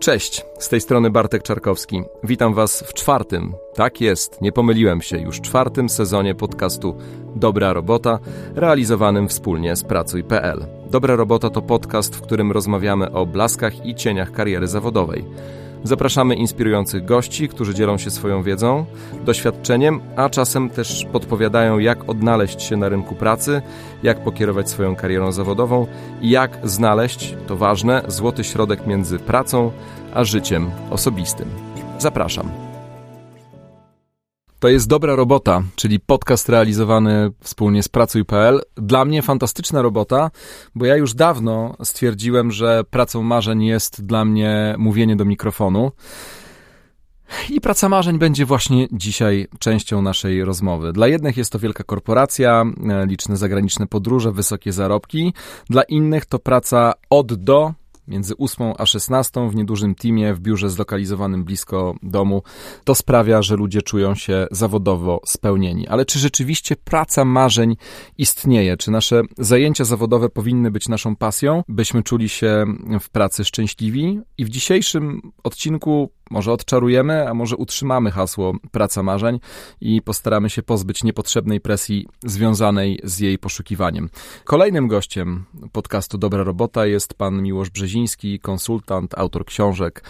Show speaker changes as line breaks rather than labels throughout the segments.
Cześć, z tej strony Bartek Czarkowski. Witam Was w czwartym, tak jest, nie pomyliłem się, już czwartym sezonie podcastu Dobra Robota, realizowanym wspólnie z Pracuj.pl. Dobra Robota to podcast, w którym rozmawiamy o blaskach i cieniach kariery zawodowej. Zapraszamy inspirujących gości, którzy dzielą się swoją wiedzą, doświadczeniem, a czasem też podpowiadają, jak odnaleźć się na rynku pracy, jak pokierować swoją karierą zawodową i jak znaleźć, to ważne, złoty środek między pracą a życiem osobistym. Zapraszam. To jest dobra robota, czyli podcast realizowany wspólnie z Pracuj.pl. Dla mnie fantastyczna robota, bo ja już dawno stwierdziłem, że pracą marzeń jest dla mnie mówienie do mikrofonu. I praca marzeń będzie właśnie dzisiaj częścią naszej rozmowy. Dla jednych jest to wielka korporacja, liczne zagraniczne podróże, wysokie zarobki. Dla innych to praca od do, między 8 a 16 w niedużym teamie, w biurze zlokalizowanym blisko domu. To sprawia, że ludzie czują się zawodowo spełnieni. Ale czy rzeczywiście praca marzeń istnieje? Czy nasze zajęcia zawodowe powinny być naszą pasją, byśmy czuli się w pracy szczęśliwi? I w dzisiejszym odcinku może odczarujemy, a może utrzymamy hasło praca marzeń i postaramy się pozbyć niepotrzebnej presji związanej z jej poszukiwaniem. Kolejnym gościem podcastu Dobra Robota jest pan Miłosz Brzeziński, konsultant, autor książek,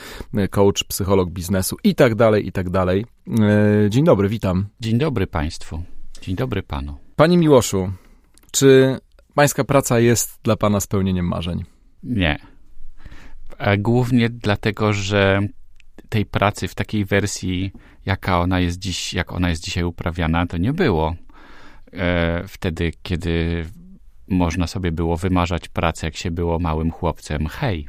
coach, psycholog biznesu i tak dalej, i tak dalej. E, dzień dobry, witam.
Dzień dobry państwu. Dzień dobry panu.
Panie Miłoszu, czy pańska praca jest dla pana spełnieniem marzeń?
Nie. Głównie dlatego, że tej pracy w takiej wersji, jaka ona jest dziś, jak ona jest dzisiaj uprawiana, to nie było. E, wtedy, kiedy można sobie było wymarzać pracę, jak się było małym chłopcem. Hej.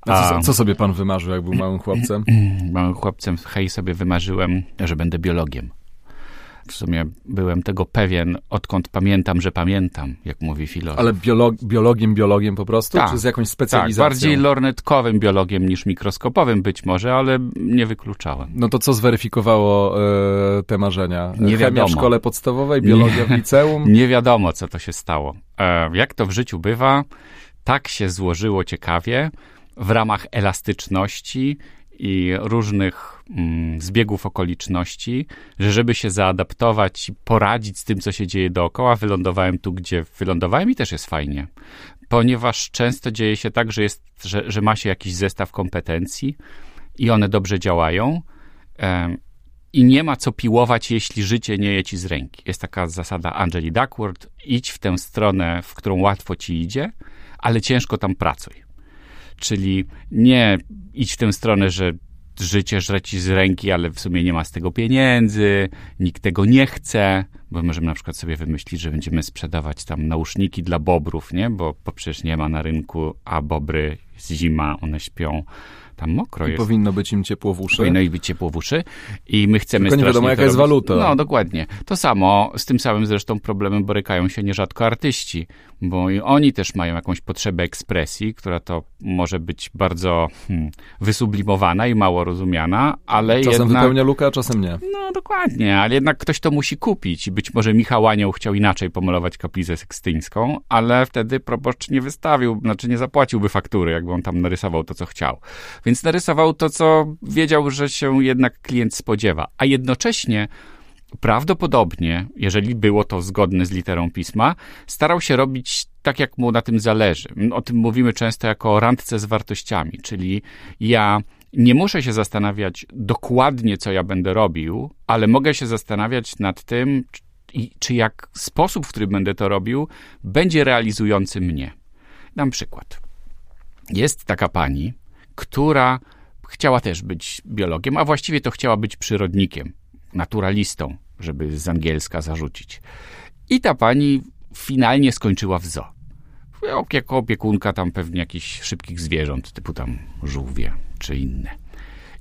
A co, co sobie pan wymarzył, jak był małym chłopcem?
małym chłopcem, hej, sobie wymarzyłem, że będę biologiem w sumie byłem tego pewien, odkąd pamiętam, że pamiętam, jak mówi filozof.
Ale biolog, biologiem, biologiem po prostu? Tak, czy z jakąś specjalizacją?
Tak, bardziej lornetkowym biologiem niż mikroskopowym być może, ale nie wykluczałem.
No to co zweryfikowało e, te marzenia?
Nie
Chemia
wiadomo.
w szkole podstawowej, biologia
nie,
w liceum?
Nie wiadomo, co to się stało. E, jak to w życiu bywa, tak się złożyło ciekawie, w ramach elastyczności i różnych zbiegów okoliczności, że żeby się zaadaptować i poradzić z tym, co się dzieje dookoła, wylądowałem tu, gdzie wylądowałem i też jest fajnie. Ponieważ często dzieje się tak, że, jest, że, że ma się jakiś zestaw kompetencji i one dobrze działają. I nie ma co piłować, jeśli życie nie je ci z ręki. Jest taka zasada Angeli Duckworth: idź w tę stronę, w którą łatwo ci idzie, ale ciężko tam pracuj. Czyli nie idź w tę stronę, że życie żre ci z ręki, ale w sumie nie ma z tego pieniędzy, nikt tego nie chce, bo możemy na przykład sobie wymyślić, że będziemy sprzedawać tam nauszniki dla bobrów, nie? Bo, bo przecież nie ma na rynku, a bobry, jest zima, one śpią tam mokro
I
jest.
powinno być im ciepło w uszy.
Powinno im być ciepło w uszy i my chcemy
Tylko nie wiadomo, jaka jest waluta.
No, dokładnie. To samo, z tym samym zresztą problemem borykają się nierzadko artyści, bo i oni też mają jakąś potrzebę ekspresji, która to może być bardzo hmm, wysublimowana i mało rozumiana, ale
Czasem
jednak...
wypełnia lukę, a czasem nie.
No, dokładnie, ale jednak ktoś to musi kupić i być może Michał Anioł chciał inaczej pomalować kaplicę sekstyńską, ale wtedy proboszcz nie wystawił, znaczy nie zapłaciłby faktury, jakby on tam narysował to, co chciał. Więc narysował to, co wiedział, że się jednak klient spodziewa, a jednocześnie prawdopodobnie, jeżeli było to zgodne z literą pisma, starał się robić tak, jak mu na tym zależy. O tym mówimy często jako randce z wartościami, czyli ja nie muszę się zastanawiać dokładnie, co ja będę robił, ale mogę się zastanawiać nad tym, czy, jak sposób, w który będę to robił, będzie realizujący mnie. Dam przykład. Jest taka pani, która chciała też być biologiem, a właściwie to chciała być przyrodnikiem, naturalistą, żeby z angielska zarzucić. I ta pani finalnie skończyła w zoo. Jako opiekunka tam pewnie jakichś szybkich zwierząt, typu tam żółwie czy inne.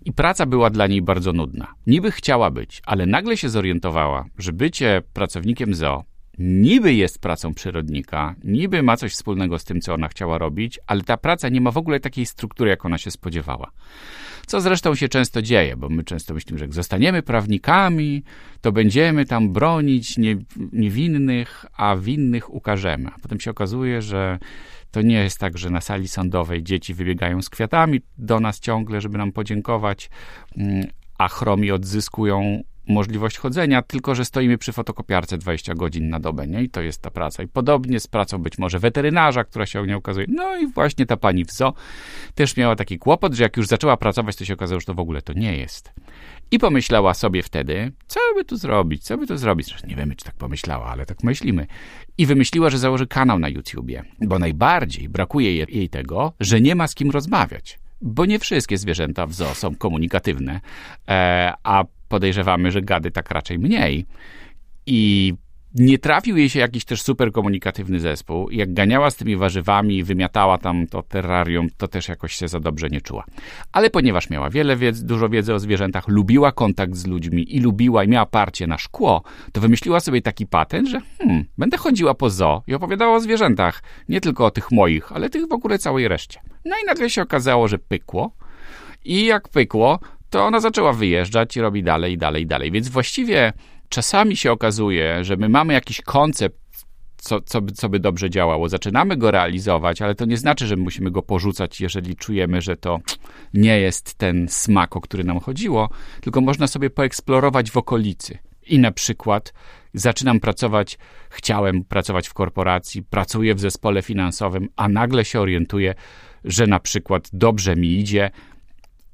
I praca była dla niej bardzo nudna. Niby chciała być, ale nagle się zorientowała, że bycie pracownikiem zoo niby jest pracą przyrodnika, niby ma coś wspólnego z tym, co ona chciała robić, ale ta praca nie ma w ogóle takiej struktury, jak ona się spodziewała. Co zresztą się często dzieje, bo my często myślimy, że jak zostaniemy prawnikami, to będziemy tam bronić nie, niewinnych, a winnych ukażemy. A potem się okazuje, że To nie jest tak, że na sali sądowej dzieci wybiegają z kwiatami do nas ciągle, żeby nam podziękować, mm, a chromi odzyskują możliwość chodzenia, tylko że stoimy przy fotokopiarce 20 godzin na dobę, nie? I to jest ta praca. I podobnie z pracą być może weterynarza, która się nie okazuje. No i właśnie ta pani w zoo też miała taki kłopot, że jak już zaczęła pracować, to się okazało, że to w ogóle to nie jest. I pomyślała sobie wtedy, co by tu zrobić, co by tu zrobić. Zresztą nie wiemy, czy tak pomyślała, ale tak myślimy. I wymyśliła, że założy kanał na YouTubie, bo najbardziej brakuje jej tego, że nie ma z kim rozmawiać bo nie wszystkie zwierzęta w zoo są komunikatywne, e, a podejrzewamy, że gady tak raczej mniej. I nie trafił jej się jakiś też super komunikatywny zespół. Jak ganiała z tymi warzywami i wymiatała tam to terrarium, to też jakoś się za dobrze nie czuła. Ale ponieważ miała wiele wiedzy, dużo wiedzy o zwierzętach, lubiła kontakt z ludźmi i lubiła i miała parcie na szkło, to wymyśliła sobie taki patent, że hmm, będę chodziła po zoo i opowiadała o zwierzętach. Nie tylko o tych moich, ale tych w ogóle całej reszcie. No i nagle się okazało, że pykło. I jak pykło, to ona zaczęła wyjeżdżać i robi dalej, dalej, dalej. Więc właściwie czasami się okazuje, że my mamy jakiś koncept, co, co, co by dobrze działało. Zaczynamy go realizować, ale to nie znaczy, że musimy go porzucać, jeżeli czujemy, że to nie jest ten smak, o który nam chodziło, tylko można sobie poeksplorować w okolicy. I na przykład zaczynam pracować, chciałem pracować w korporacji, pracuję w zespole finansowym, a nagle się orientuję, że na przykład dobrze mi idzie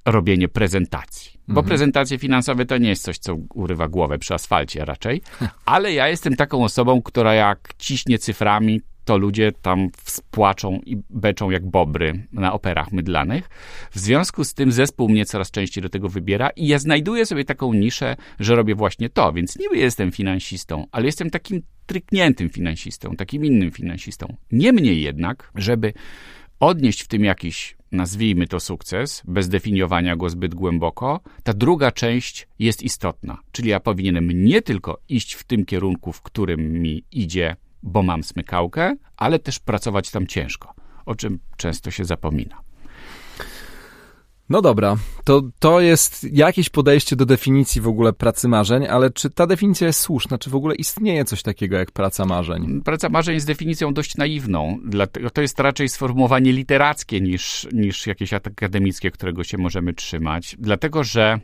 robienie prezentacji. Bo mhm. prezentacje finansowe to nie jest coś, co urywa głowę przy asfalcie raczej, ale ja jestem taką osobą, która jak ciśnie cyframi, to ludzie tam spłaczą i beczą jak bobry na operach mydlanych. W związku z tym zespół mnie coraz częściej do tego wybiera i ja znajduję sobie taką niszę, że robię właśnie to, więc niby jestem finansistą, ale jestem takim trykniętym finansistą, takim innym finansistą. Niemniej jednak, żeby odnieść w tym jakiś, nazwijmy to sukces, bez definiowania go zbyt głęboko, ta druga część jest istotna. Czyli ja powinienem nie tylko iść w tym kierunku, w którym mi idzie, bo mam smykałkę, ale też pracować tam ciężko, o czym często się zapomina.
No dobra, to, to jest jakieś podejście do definicji w ogóle pracy marzeń, ale czy ta definicja jest słuszna? Czy w ogóle istnieje coś takiego jak praca marzeń?
Praca marzeń jest definicją dość naiwną, dlatego to jest raczej sformułowanie literackie niż, niż jakieś akademickie, którego się możemy trzymać, dlatego że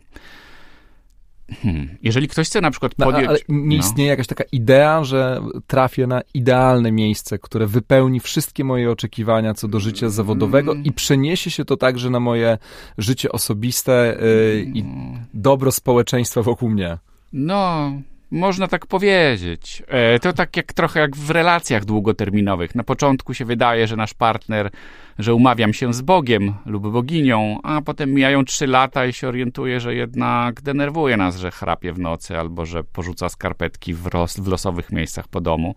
Hmm. Jeżeli ktoś chce na przykład podjąć... No, ale
nie no. istnieje jakaś taka idea, że trafię na idealne miejsce, które wypełni wszystkie moje oczekiwania co do życia zawodowego mm. i przeniesie się to także na moje życie osobiste yy, i mm. dobro społeczeństwa wokół mnie.
No, można tak powiedzieć. E, to tak jak trochę jak w relacjach długoterminowych. Na początku się wydaje, że nasz partner, że umawiam się z Bogiem lub boginią, a potem mijają trzy lata i się orientuje, że jednak denerwuje nas, że chrapie w nocy albo że porzuca skarpetki w, ros, w losowych miejscach po domu.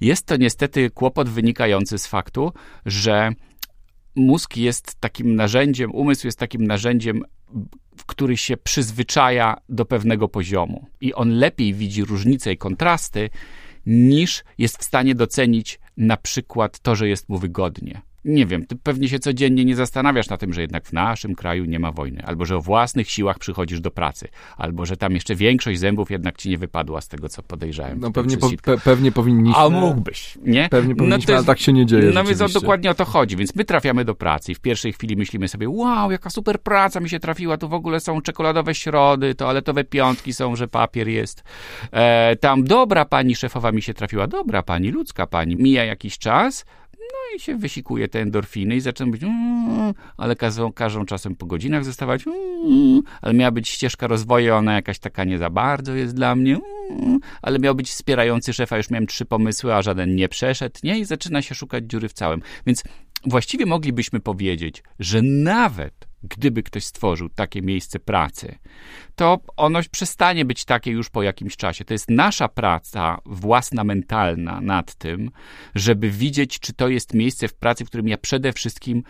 Jest to niestety kłopot wynikający z faktu, że mózg jest takim narzędziem, umysł jest takim narzędziem który się przyzwyczaja do pewnego poziomu. I on lepiej widzi różnice i kontrasty, niż jest w stanie docenić na przykład to, że jest mu wygodnie nie wiem, ty pewnie się codziennie nie zastanawiasz na tym, że jednak w naszym kraju nie ma wojny, albo że o własnych siłach przychodzisz do pracy, albo że tam jeszcze większość zębów jednak ci nie wypadła z tego, co podejrzałem.
No pewnie, po, pe, pewnie powinniśmy.
A mógłbyś, nie?
Pewnie no powinniśmy, no jest, ale tak się nie dzieje
No więc dokładnie o to chodzi, więc my trafiamy do pracy i w pierwszej chwili myślimy sobie, wow, jaka super praca mi się trafiła, tu w ogóle są czekoladowe środy, toaletowe piątki są, że papier jest. E, tam dobra pani szefowa mi się trafiła, dobra pani, ludzka pani. Mija jakiś czas, i się wysikuje te endorfiny i zaczyna być, mm, ale każą, każą czasem po godzinach zostawać, mm, ale miała być ścieżka rozwoju, ona jakaś taka nie za bardzo jest dla mnie, mm, ale miał być wspierający szefa, już miałem trzy pomysły, a żaden nie przeszedł, nie? I zaczyna się szukać dziury w całym. Więc właściwie moglibyśmy powiedzieć, że nawet gdyby ktoś stworzył takie miejsce pracy, to ono przestanie być takie już po jakimś czasie. To jest nasza praca własna, mentalna nad tym, żeby widzieć, czy to jest miejsce w pracy, w którym ja przede wszystkim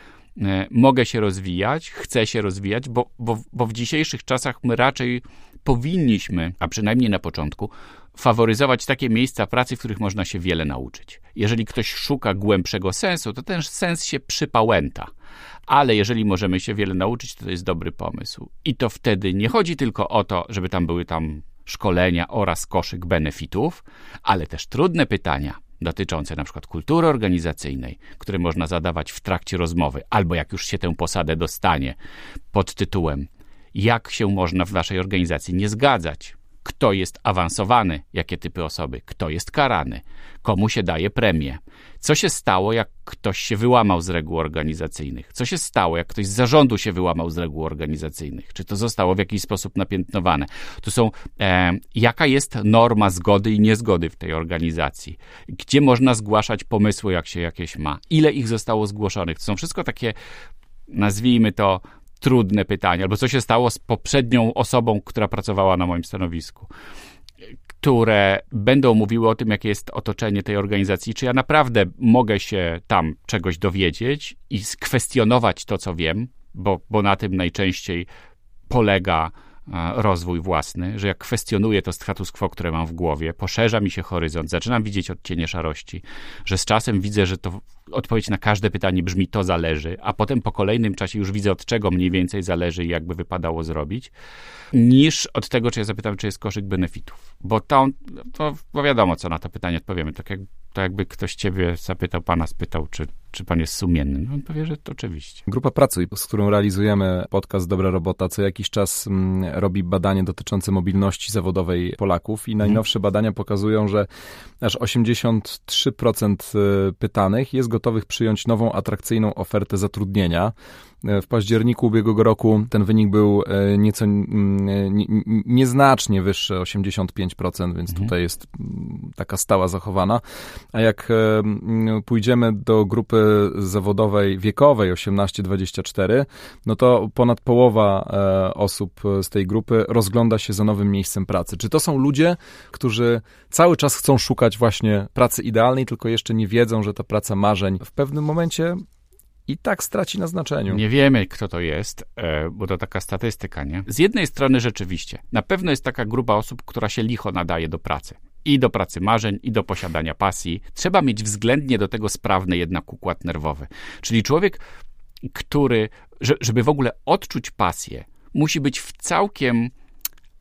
e, mogę się rozwijać, chcę się rozwijać, bo, bo, bo w dzisiejszych czasach my raczej powinniśmy, a przynajmniej na początku, faworyzować takie miejsca pracy, w których można się wiele nauczyć. Jeżeli ktoś szuka głębszego sensu, to ten sens się przypałęta. Ale jeżeli możemy się wiele nauczyć, to to jest dobry pomysł. I to wtedy nie chodzi tylko o to, żeby tam były tam szkolenia oraz koszyk benefitów, ale też trudne pytania. dotyczące na przykład kultury organizacyjnej, które można zadawać w trakcie rozmowy, albo jak już się tę posadę dostanie pod tytułem jak się można w waszej organizacji nie zgadzać, kto jest awansowany, jakie typy osoby, kto jest karany, komu się daje premię. Co się stało, jak ktoś się wyłamał z reguł organizacyjnych? Co się stało, jak ktoś z zarządu się wyłamał z reguł organizacyjnych? Czy to zostało w jakiś sposób napiętnowane? To są, e, jaka jest norma zgody i niezgody w tej organizacji? Gdzie można zgłaszać pomysły, jak się jakieś ma? Ile ich zostało zgłoszonych? To są wszystko takie, nazwijmy to, trudne pytania, albo co się stało z poprzednią osobą, która pracowała na moim stanowisku, które będą mówiły o tym, jakie jest otoczenie tej organizacji, czy ja naprawdę mogę się tam czegoś dowiedzieć i skwestionować to, co wiem, bo, bo na tym najczęściej polega rozwój własny, że jak kwestionuję to status quo, które mam w głowie, poszerza mi się horyzont, zaczynam widzieć odcienie szarości, że z czasem widzę, że to odpowiedź na każde pytanie brzmi to zależy, a potem po kolejnym czasie już widzę od czego mniej więcej zależy i jakby wypadało zrobić, niż od tego, czy ja zapytam, czy jest koszyk benefitów. Bo to, to bo wiadomo, co na to pytanie odpowiemy. Tak, jak, tak jakby ktoś ciebie zapytał, pana spytał, czy, czy pan jest sumienny. No on powie, że to oczywiście.
Grupa Pracuj, z którą realizujemy podcast Dobra Robota, co jakiś czas mm, robi badanie dotyczące mobilności zawodowej Polaków i mhm. najnowsze badania pokazują, że aż 83% y, pytanych jest gotowych przyjąć nową, atrakcyjną ofertę zatrudnienia. W październiku ubiegłego roku ten wynik był e, nieco nieznacznie wyższy, 85%, więc mhm. tutaj jest taka stała zachowana. A jak pójdziemy do grupy zawodowej wiekowej 18-24, no to ponad połowa e, osób z tej grupy rozgląda się za nowym miejscem pracy. Czy to są ludzie, którzy cały czas chcą szukać właśnie pracy idealnej, tylko jeszcze nie wiedzą, że ta praca marzeń w pewnym momencie i tak straci na znaczeniu.
Nie wiemy, kto to jest, e, bo to taka statystyka, nie? Z jednej strony rzeczywiście, na pewno jest taka grupa osób, która się licho nadaje do pracy. I do pracy marzeń, i do posiadania pasji. Trzeba mieć względnie do tego sprawny jednak układ nerwowy. Czyli człowiek, który, żeby w ogóle odczuć pasję, musi być w całkiem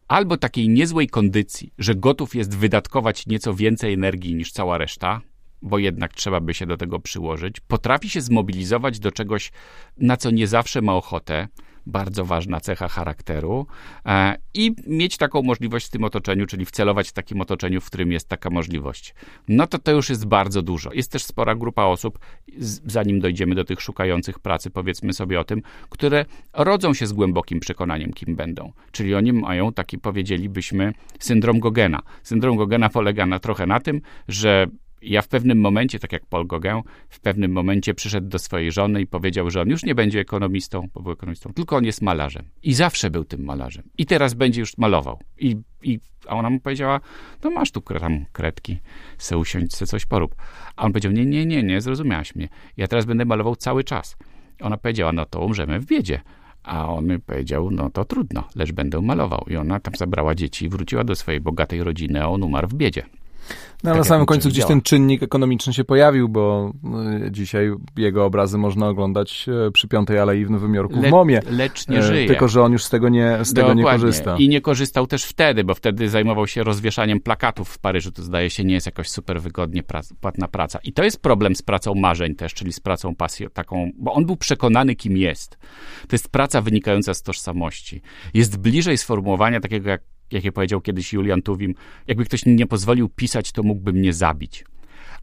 albo takiej niezłej kondycji, że gotów jest wydatkować nieco więcej energii niż cała reszta, bo jednak trzeba by się do tego przyłożyć, potrafi się zmobilizować do czegoś, na co nie zawsze ma ochotę, bardzo ważna cecha charakteru, e, i mieć taką możliwość w tym otoczeniu, czyli wcelować w takim otoczeniu, w którym jest taka możliwość. No to to już jest bardzo dużo. Jest też spora grupa osób, zanim dojdziemy do tych szukających pracy, powiedzmy sobie o tym, które rodzą się z głębokim przekonaniem, kim będą. Czyli oni mają taki, powiedzielibyśmy, syndrom Gogena. Syndrom Gogena polega na trochę na tym, że ja w pewnym momencie, tak jak Paul Gauguin, w pewnym momencie przyszedł do swojej żony i powiedział, że on już nie będzie ekonomistą, bo był ekonomistą, tylko on jest malarzem. I zawsze był tym malarzem. I teraz będzie już malował. I, i, a ona mu powiedziała, no masz tu tam kredki, se usiądź, se coś porób. A on powiedział, nie, nie, nie, nie, zrozumiałaś mnie. Ja teraz będę malował cały czas. Ona powiedziała, no to umrzemy w biedzie. A on powiedział, no to trudno, lecz będę malował. I ona tam zabrała dzieci i wróciła do swojej bogatej rodziny, a on umarł w biedzie.
No, tak na samym końcu gdzieś ten czynnik ekonomiczny się pojawił, bo y, dzisiaj jego obrazy można oglądać y, przy Piątej Alei w Nowym Jorku
Le,
w MOMie.
Lecz nie y, żyje.
Tylko, że on już z tego nie, z tego nie korzysta.
I nie korzystał też wtedy, bo wtedy zajmował się rozwieszaniem plakatów w Paryżu. To zdaje się nie jest jakoś super wygodnie prac, płatna praca. I to jest problem z pracą marzeń też, czyli z pracą pasji taką, bo on był przekonany, kim jest. To jest praca wynikająca z tożsamości. Jest bliżej sformułowania takiego jak jakie powiedział kiedyś Julian Tuwim, jakby ktoś mi nie pozwolił pisać, to mógłby mnie zabić.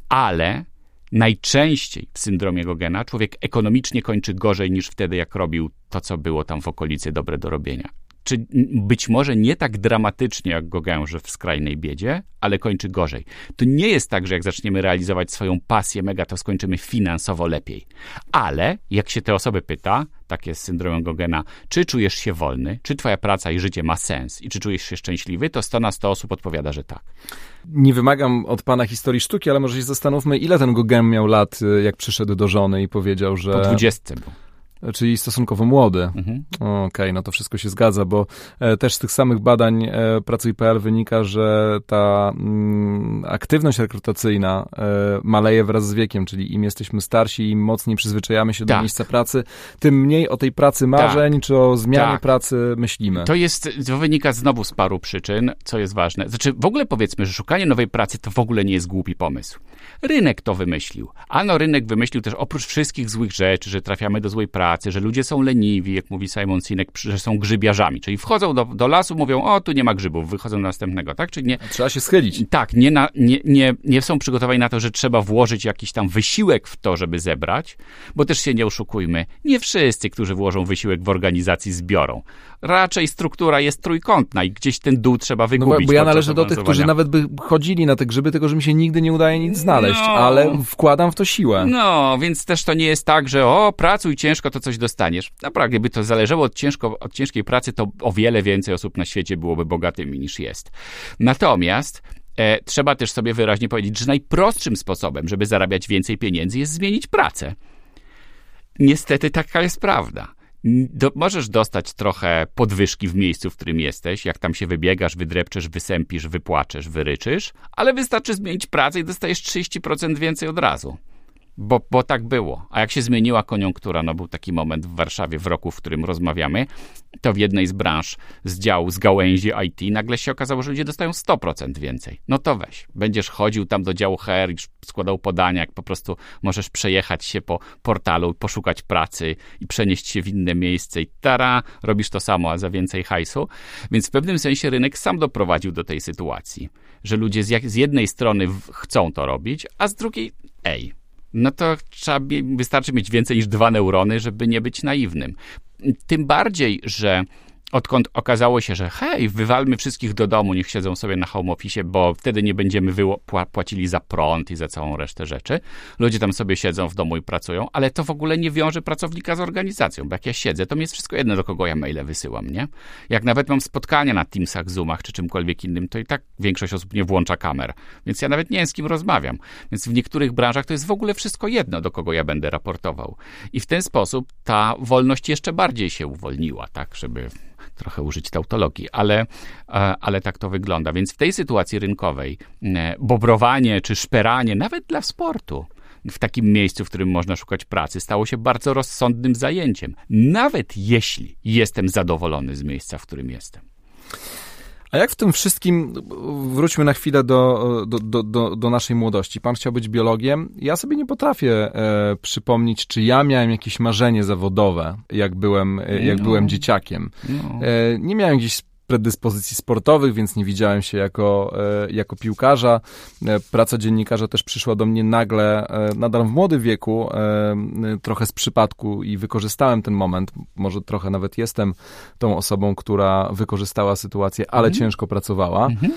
Ale najczęściej w syndromie Gogena człowiek ekonomicznie kończy gorzej niż wtedy, jak robił to, co było tam w okolicy dobre do robienia czy być może nie tak dramatycznie jak Gauguin, że w skrajnej biedzie, ale kończy gorzej. To nie jest tak, że jak zaczniemy realizować swoją pasję mega, to skończymy finansowo lepiej. Ale jak się te osoby pyta, tak jest z syndromem Gogena, czy czujesz się wolny, czy twoja praca i życie ma sens i czy czujesz się szczęśliwy, to 100 na 100 osób odpowiada, że tak.
Nie wymagam od pana historii sztuki, ale może się zastanówmy, ile ten Gauguin miał lat, jak przyszedł do żony i powiedział, że...
Po 20 był.
Czyli stosunkowo młody.
Mhm.
Okej, okay, no to wszystko się zgadza, bo e, też z tych samych badań e, Pracuj.pl wynika, że ta mm, aktywność rekrutacyjna e, maleje wraz z wiekiem, czyli im jesteśmy starsi, im mocniej przyzwyczajamy się
Tak.
do miejsca pracy, tym mniej o tej pracy marzeń, czy o zmianie
Tak.
pracy myślimy.
To jest, to wynika znowu z paru przyczyn, co jest ważne. Znaczy, w ogóle powiedzmy, że szukanie nowej pracy to w ogóle nie jest głupi pomysł. Rynek to wymyślił. Ano rynek wymyślił też oprócz wszystkich złych rzeczy, że trafiamy do złej pracy, że ludzie są leniwi, jak mówi Simon Sinek, że są grzybiarzami. Czyli wchodzą do, do lasu, mówią, o, tu nie ma grzybów, wychodzą do następnego, tak? Czyli nie,
Trzeba się schylić.
tak, nie, na, nie, nie, nie są przygotowani na to, że trzeba włożyć jakiś tam wysiłek w to, żeby zebrać, bo też się nie oszukujmy, nie wszyscy, którzy włożą wysiłek w organizacji, zbiorą. Raczej struktura jest trójkątna i gdzieś ten dół trzeba
No
wygubić.
bo, bo ja należę do tych, którzy nawet by chodzili na te grzyby, tylko że mi się nigdy nie udaje nic znaleźć,
No.
ale wkładam w to siłę.
No, więc też to nie jest tak, że o, pracuj ciężko, to coś dostaniesz. Naprawdę, gdyby to zależało od, ciężko, od ciężkiej pracy, to o wiele więcej osób na świecie byłoby bogatymi niż jest. Natomiast e, trzeba też sobie wyraźnie powiedzieć, że najprostszym sposobem, żeby zarabiać więcej pieniędzy, jest zmienić pracę. Niestety taka jest prawda. Do, możesz dostać trochę podwyżki w miejscu, w którym jesteś, jak tam się wybiegasz, wydrepczesz, wysępisz, wypłaczesz, wyryczysz, ale wystarczy zmienić pracę i dostajesz 30% więcej od razu. Bo, bo tak było. A jak się zmieniła koniunktura, no był taki moment w Warszawie w roku, w którym rozmawiamy, to w jednej z branż, z działu, z gałęzi IT, nagle się okazało, że ludzie dostają 100% więcej. No to weź. Będziesz chodził tam do działu HR i składał podania, jak po prostu możesz przejechać się po portalu, poszukać pracy i przenieść się w inne miejsce i tara, robisz to samo, a za więcej hajsu. Więc w pewnym sensie rynek sam doprowadził do tej sytuacji, że ludzie z, jak, z jednej strony chcą to robić, a z drugiej, ej, no to trzeba, wystarczy mieć więcej niż dwa neurony, żeby nie być naiwnym. Tym bardziej, że odkąd okazało się, że hej, wywalmy wszystkich do domu, niech siedzą sobie na home office, bo wtedy nie będziemy płacili za prąd i za całą resztę rzeczy. Ludzie tam sobie siedzą w domu i pracują, ale to w ogóle nie wiąże pracownika z organizacją, bo jak ja siedzę, to mi jest wszystko jedno, do kogo ja maile wysyłam, nie? Jak nawet mam spotkania na Teamsach, Zoomach czy czymkolwiek innym, to i tak większość osób nie włącza kamer, więc ja nawet nie wiem, z kim rozmawiam. Więc w niektórych branżach to jest w ogóle wszystko jedno, do kogo ja będę raportował. I w ten sposób ta wolność jeszcze bardziej się uwolniła, tak, żeby trochę użyć tautologii, ale, e, ale tak to wygląda. Więc w tej sytuacji rynkowej bobrowanie czy szperanie, nawet dla sportu, w takim miejscu, w którym można szukać pracy, stało się bardzo rozsądnym zajęciem. Nawet jeśli jestem zadowolony z miejsca, w którym jestem.
A jak w tym wszystkim, wróćmy na chwilę do, do, do, do, naszej młodości. Pan chciał być biologiem. Ja sobie nie potrafię e, przypomnieć, czy ja miałem jakieś marzenie zawodowe, jak byłem, e, jak
No.
byłem dzieciakiem.
No.
E, nie miałem gdzieś predyspozycji sportowych, więc nie widziałem się jako, e, jako piłkarza. E, Praca dziennikarza też przyszła do mnie nagle, e, nadal w młodym wieku, trochę z przypadku i wykorzystałem ten moment. Może trochę nawet jestem tą osobą, która wykorzystała sytuację, ale
Mhm.
ciężko pracowała.
Mhm.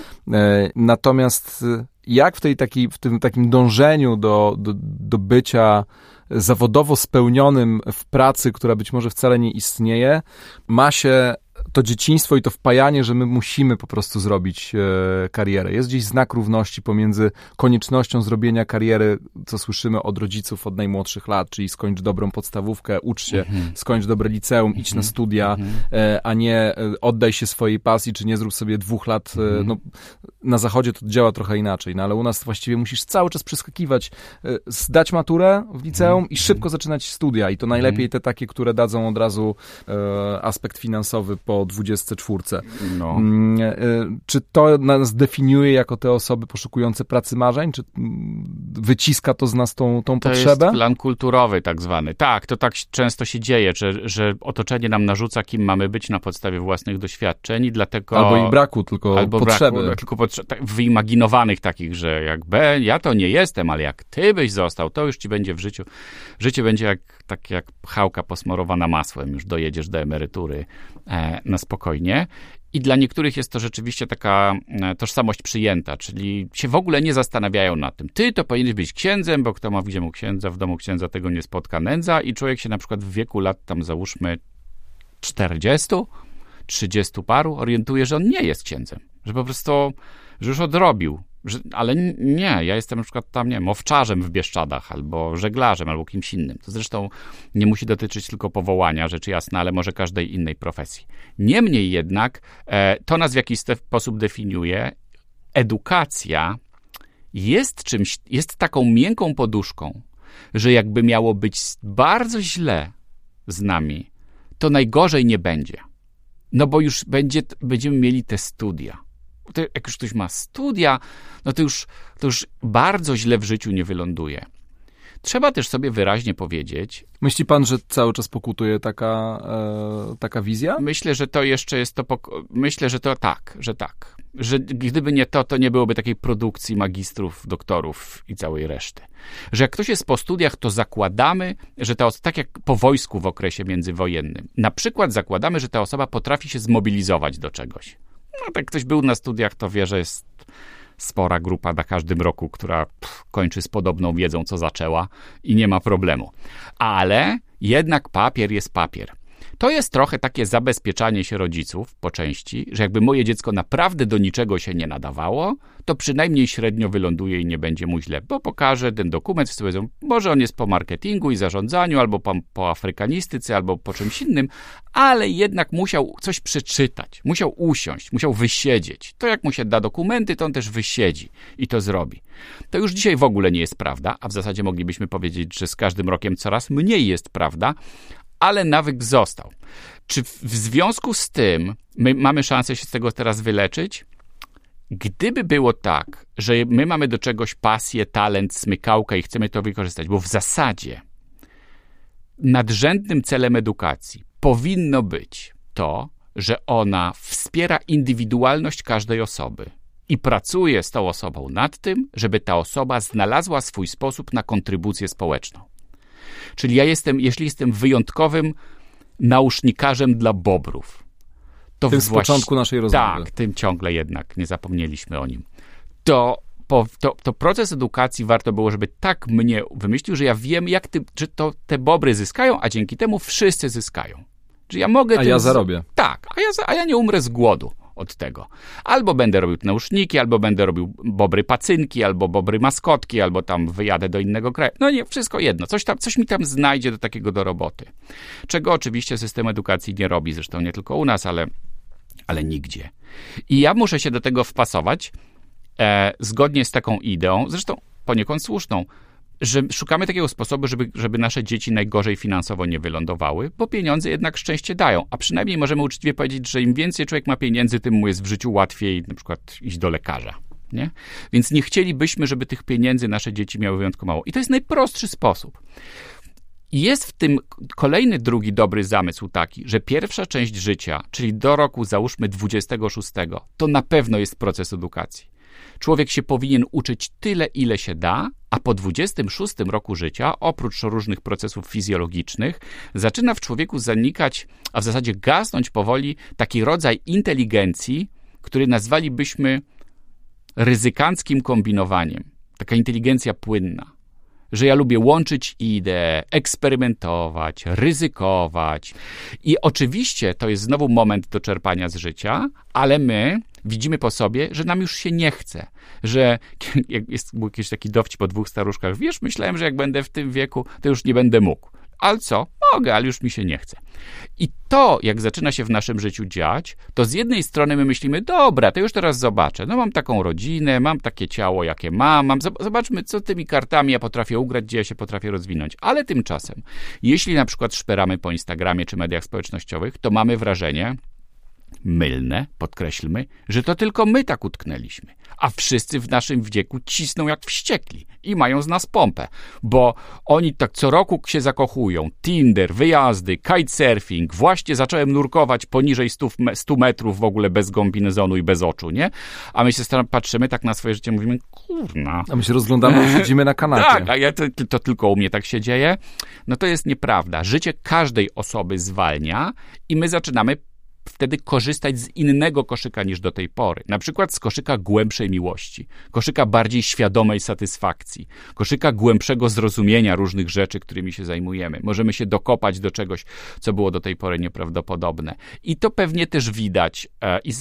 Natomiast jak w, tej takiej, w tym takim dążeniu do, do, do bycia zawodowo spełnionym w pracy, która być może wcale nie istnieje, ma się to dzieciństwo i to wpajanie, że my musimy po prostu zrobić e, karierę. Jest gdzieś znak równości pomiędzy koniecznością zrobienia kariery, co słyszymy od rodziców od najmłodszych lat, czyli skończ dobrą podstawówkę, ucz się,
Mhm.
skończ dobre liceum, idź na studia, e, a nie e, oddaj się swojej pasji, czy nie zrób sobie dwóch lat. e,
Mhm.
No, na zachodzie to działa trochę inaczej, no ale u nas właściwie musisz cały czas przeskakiwać, e, zdać maturę w liceum
Mhm.
i szybko zaczynać studia. I to najlepiej te takie, które dadzą od razu e, aspekt finansowy po 24.
No.
Mm, e, Czy to nas definiuje jako te osoby poszukujące pracy marzeń? Czy mm, wyciska to z nas tą, tą
To
potrzebę?
jest plan kulturowy tak zwany. Tak, to tak często się dzieje, że, że otoczenie nam narzuca, kim mamy być na podstawie własnych doświadczeń i dlatego...
Albo ich braku, tylko
albo
potrzeby.
Braku, tylko potrze- tak, wyimaginowanych takich, że jak ja to nie jestem, ale jak ty byś został, to już ci będzie w życiu. Życie będzie jak, tak jak chałka posmarowana masłem, już dojedziesz do emerytury e, na spokojnie. I dla niektórych jest to rzeczywiście taka e, tożsamość przyjęta, czyli się w ogóle nie zastanawiają nad tym. Ty to powinieneś być księdzem, bo kto ma w domu księdza, w domu księdza tego nie spotka nędza i człowiek się na przykład w wieku lat tam załóżmy 40, 30 paru orientuje, że on nie jest księdzem, że po prostu, że już odrobił, Że, ale nie, ja jestem na przykład tam, nie wiem, owczarzem w Bieszczadach, albo żeglarzem, albo kimś innym. To zresztą nie musi dotyczyć tylko powołania, rzecz jasna, ale może każdej innej profesji. Niemniej jednak e, to nas w jakiś sposób definiuje. Edukacja jest czymś, jest taką miękką poduszką, że jakby miało być bardzo źle z nami, to najgorzej nie będzie. No bo już będzie, będziemy mieli te studia. To jak już ktoś ma studia, no to już, to już bardzo źle w życiu nie wyląduje. Trzeba też sobie wyraźnie powiedzieć.
Myśli pan, że cały czas pokutuje taka, e, taka wizja?
Myślę, że to jeszcze jest to. Myślę, że to tak, że tak. Że gdyby nie to, to nie byłoby takiej produkcji magistrów, doktorów i całej reszty. Że jak ktoś jest po studiach, to zakładamy, że ta osoba, tak jak po wojsku w okresie międzywojennym, na przykład zakładamy, że ta osoba potrafi się zmobilizować do czegoś. No, tak ktoś był na studiach, to wie, że jest spora grupa na każdym roku, która pff, kończy z podobną wiedzą, co zaczęła i nie ma problemu. Ale jednak papier jest papier. To jest trochę takie zabezpieczanie się rodziców po części, że jakby moje dziecko naprawdę do niczego się nie nadawało, to przynajmniej średnio wyląduje i nie będzie mu źle, bo pokaże ten dokument, wszyscy powiedzą, może on jest po marketingu i zarządzaniu, albo po, po afrykanistyce, albo po czymś innym, ale jednak musiał coś przeczytać, musiał usiąść, musiał wysiedzieć. To jak mu się da dokumenty, to on też wysiedzi i to zrobi. To już dzisiaj w ogóle nie jest prawda, a w zasadzie moglibyśmy powiedzieć, że z każdym rokiem coraz mniej jest prawda, ale nawyk został. Czy w związku z tym my mamy szansę się z tego teraz wyleczyć? Gdyby było tak, że my mamy do czegoś pasję, talent, smykałkę i chcemy to wykorzystać, bo w zasadzie nadrzędnym celem edukacji powinno być to, że ona wspiera indywidualność każdej osoby i pracuje z tą osobą nad tym, żeby ta osoba znalazła swój sposób na kontrybucję społeczną. Czyli ja jestem, jeśli jestem wyjątkowym naucznikarzem dla bobrów,
to tym z początku naszej rozmowy.
Tak, tym ciągle jednak nie zapomnieliśmy o nim. To, po, to, to proces edukacji warto było, żeby tak mnie wymyślił, że ja wiem, jak ty, że to te bobry zyskają, a dzięki temu wszyscy zyskają. Że ja mogę.
A ja zarobię.
Tak, a ja, a ja nie umrę z głodu od tego. Albo będę robił nauszniki, albo będę robił bobry pacynki, albo bobry maskotki, albo tam wyjadę do innego kraju. No nie, wszystko jedno. Coś, tam, coś mi tam znajdzie do takiego do roboty. Czego oczywiście system edukacji nie robi, zresztą nie tylko u nas, ale, ale nigdzie. I ja muszę się do tego wpasować e, zgodnie z taką ideą, zresztą poniekąd słuszną, że szukamy takiego sposobu, żeby, żeby nasze dzieci najgorzej finansowo nie wylądowały, bo pieniądze jednak szczęście dają. A przynajmniej możemy uczciwie powiedzieć, że im więcej człowiek ma pieniędzy, tym mu jest w życiu łatwiej na przykład iść do lekarza. Nie? Więc nie chcielibyśmy, żeby tych pieniędzy nasze dzieci miały wyjątkowo mało. I to jest najprostszy sposób. Jest w tym kolejny drugi dobry zamysł taki, że pierwsza część życia, czyli do roku załóżmy 26, to na pewno jest proces edukacji. Człowiek się powinien uczyć tyle, ile się da, a po 26 roku życia, oprócz różnych procesów fizjologicznych, zaczyna w człowieku zanikać, a w zasadzie gasnąć powoli taki rodzaj inteligencji, który nazwalibyśmy ryzykanckim kombinowaniem. Taka inteligencja płynna że ja lubię łączyć ideę, eksperymentować, ryzykować. I oczywiście to jest znowu moment do czerpania z życia, ale my widzimy po sobie, że nam już się nie chce. Że jest był jakiś taki dowcip po dwóch staruszkach. Wiesz, myślałem, że jak będę w tym wieku, to już nie będę mógł. Ale co? Mogę, ale już mi się nie chce. I to, jak zaczyna się w naszym życiu dziać, to z jednej strony my myślimy, dobra, to już teraz zobaczę. No mam taką rodzinę, mam takie ciało, jakie mam, mam zobaczmy, co tymi kartami ja potrafię ugrać, gdzie ja się potrafię rozwinąć. Ale tymczasem, jeśli na przykład szperamy po Instagramie czy mediach społecznościowych, to mamy wrażenie, mylne, podkreślmy, że to tylko my tak utknęliśmy, a wszyscy w naszym wieku cisną jak wściekli i mają z nas pompę, bo oni tak co roku się zakochują. Tinder, wyjazdy, kitesurfing, właśnie zacząłem nurkować poniżej 100, 100 metrów w ogóle bez kombinezonu i bez oczu, nie? A my się patrzymy tak na swoje życie, mówimy, kurna.
A my się rozglądamy i siedzimy na kanapie.
Tak, a ja to, to tylko u mnie tak się dzieje. No to jest nieprawda. Życie każdej osoby zwalnia i my zaczynamy wtedy korzystać z innego koszyka niż do tej pory. Na przykład z koszyka głębszej miłości, koszyka bardziej świadomej satysfakcji, koszyka głębszego zrozumienia różnych rzeczy, którymi się zajmujemy. Możemy się dokopać do czegoś, co było do tej pory nieprawdopodobne. I to pewnie też widać. E, I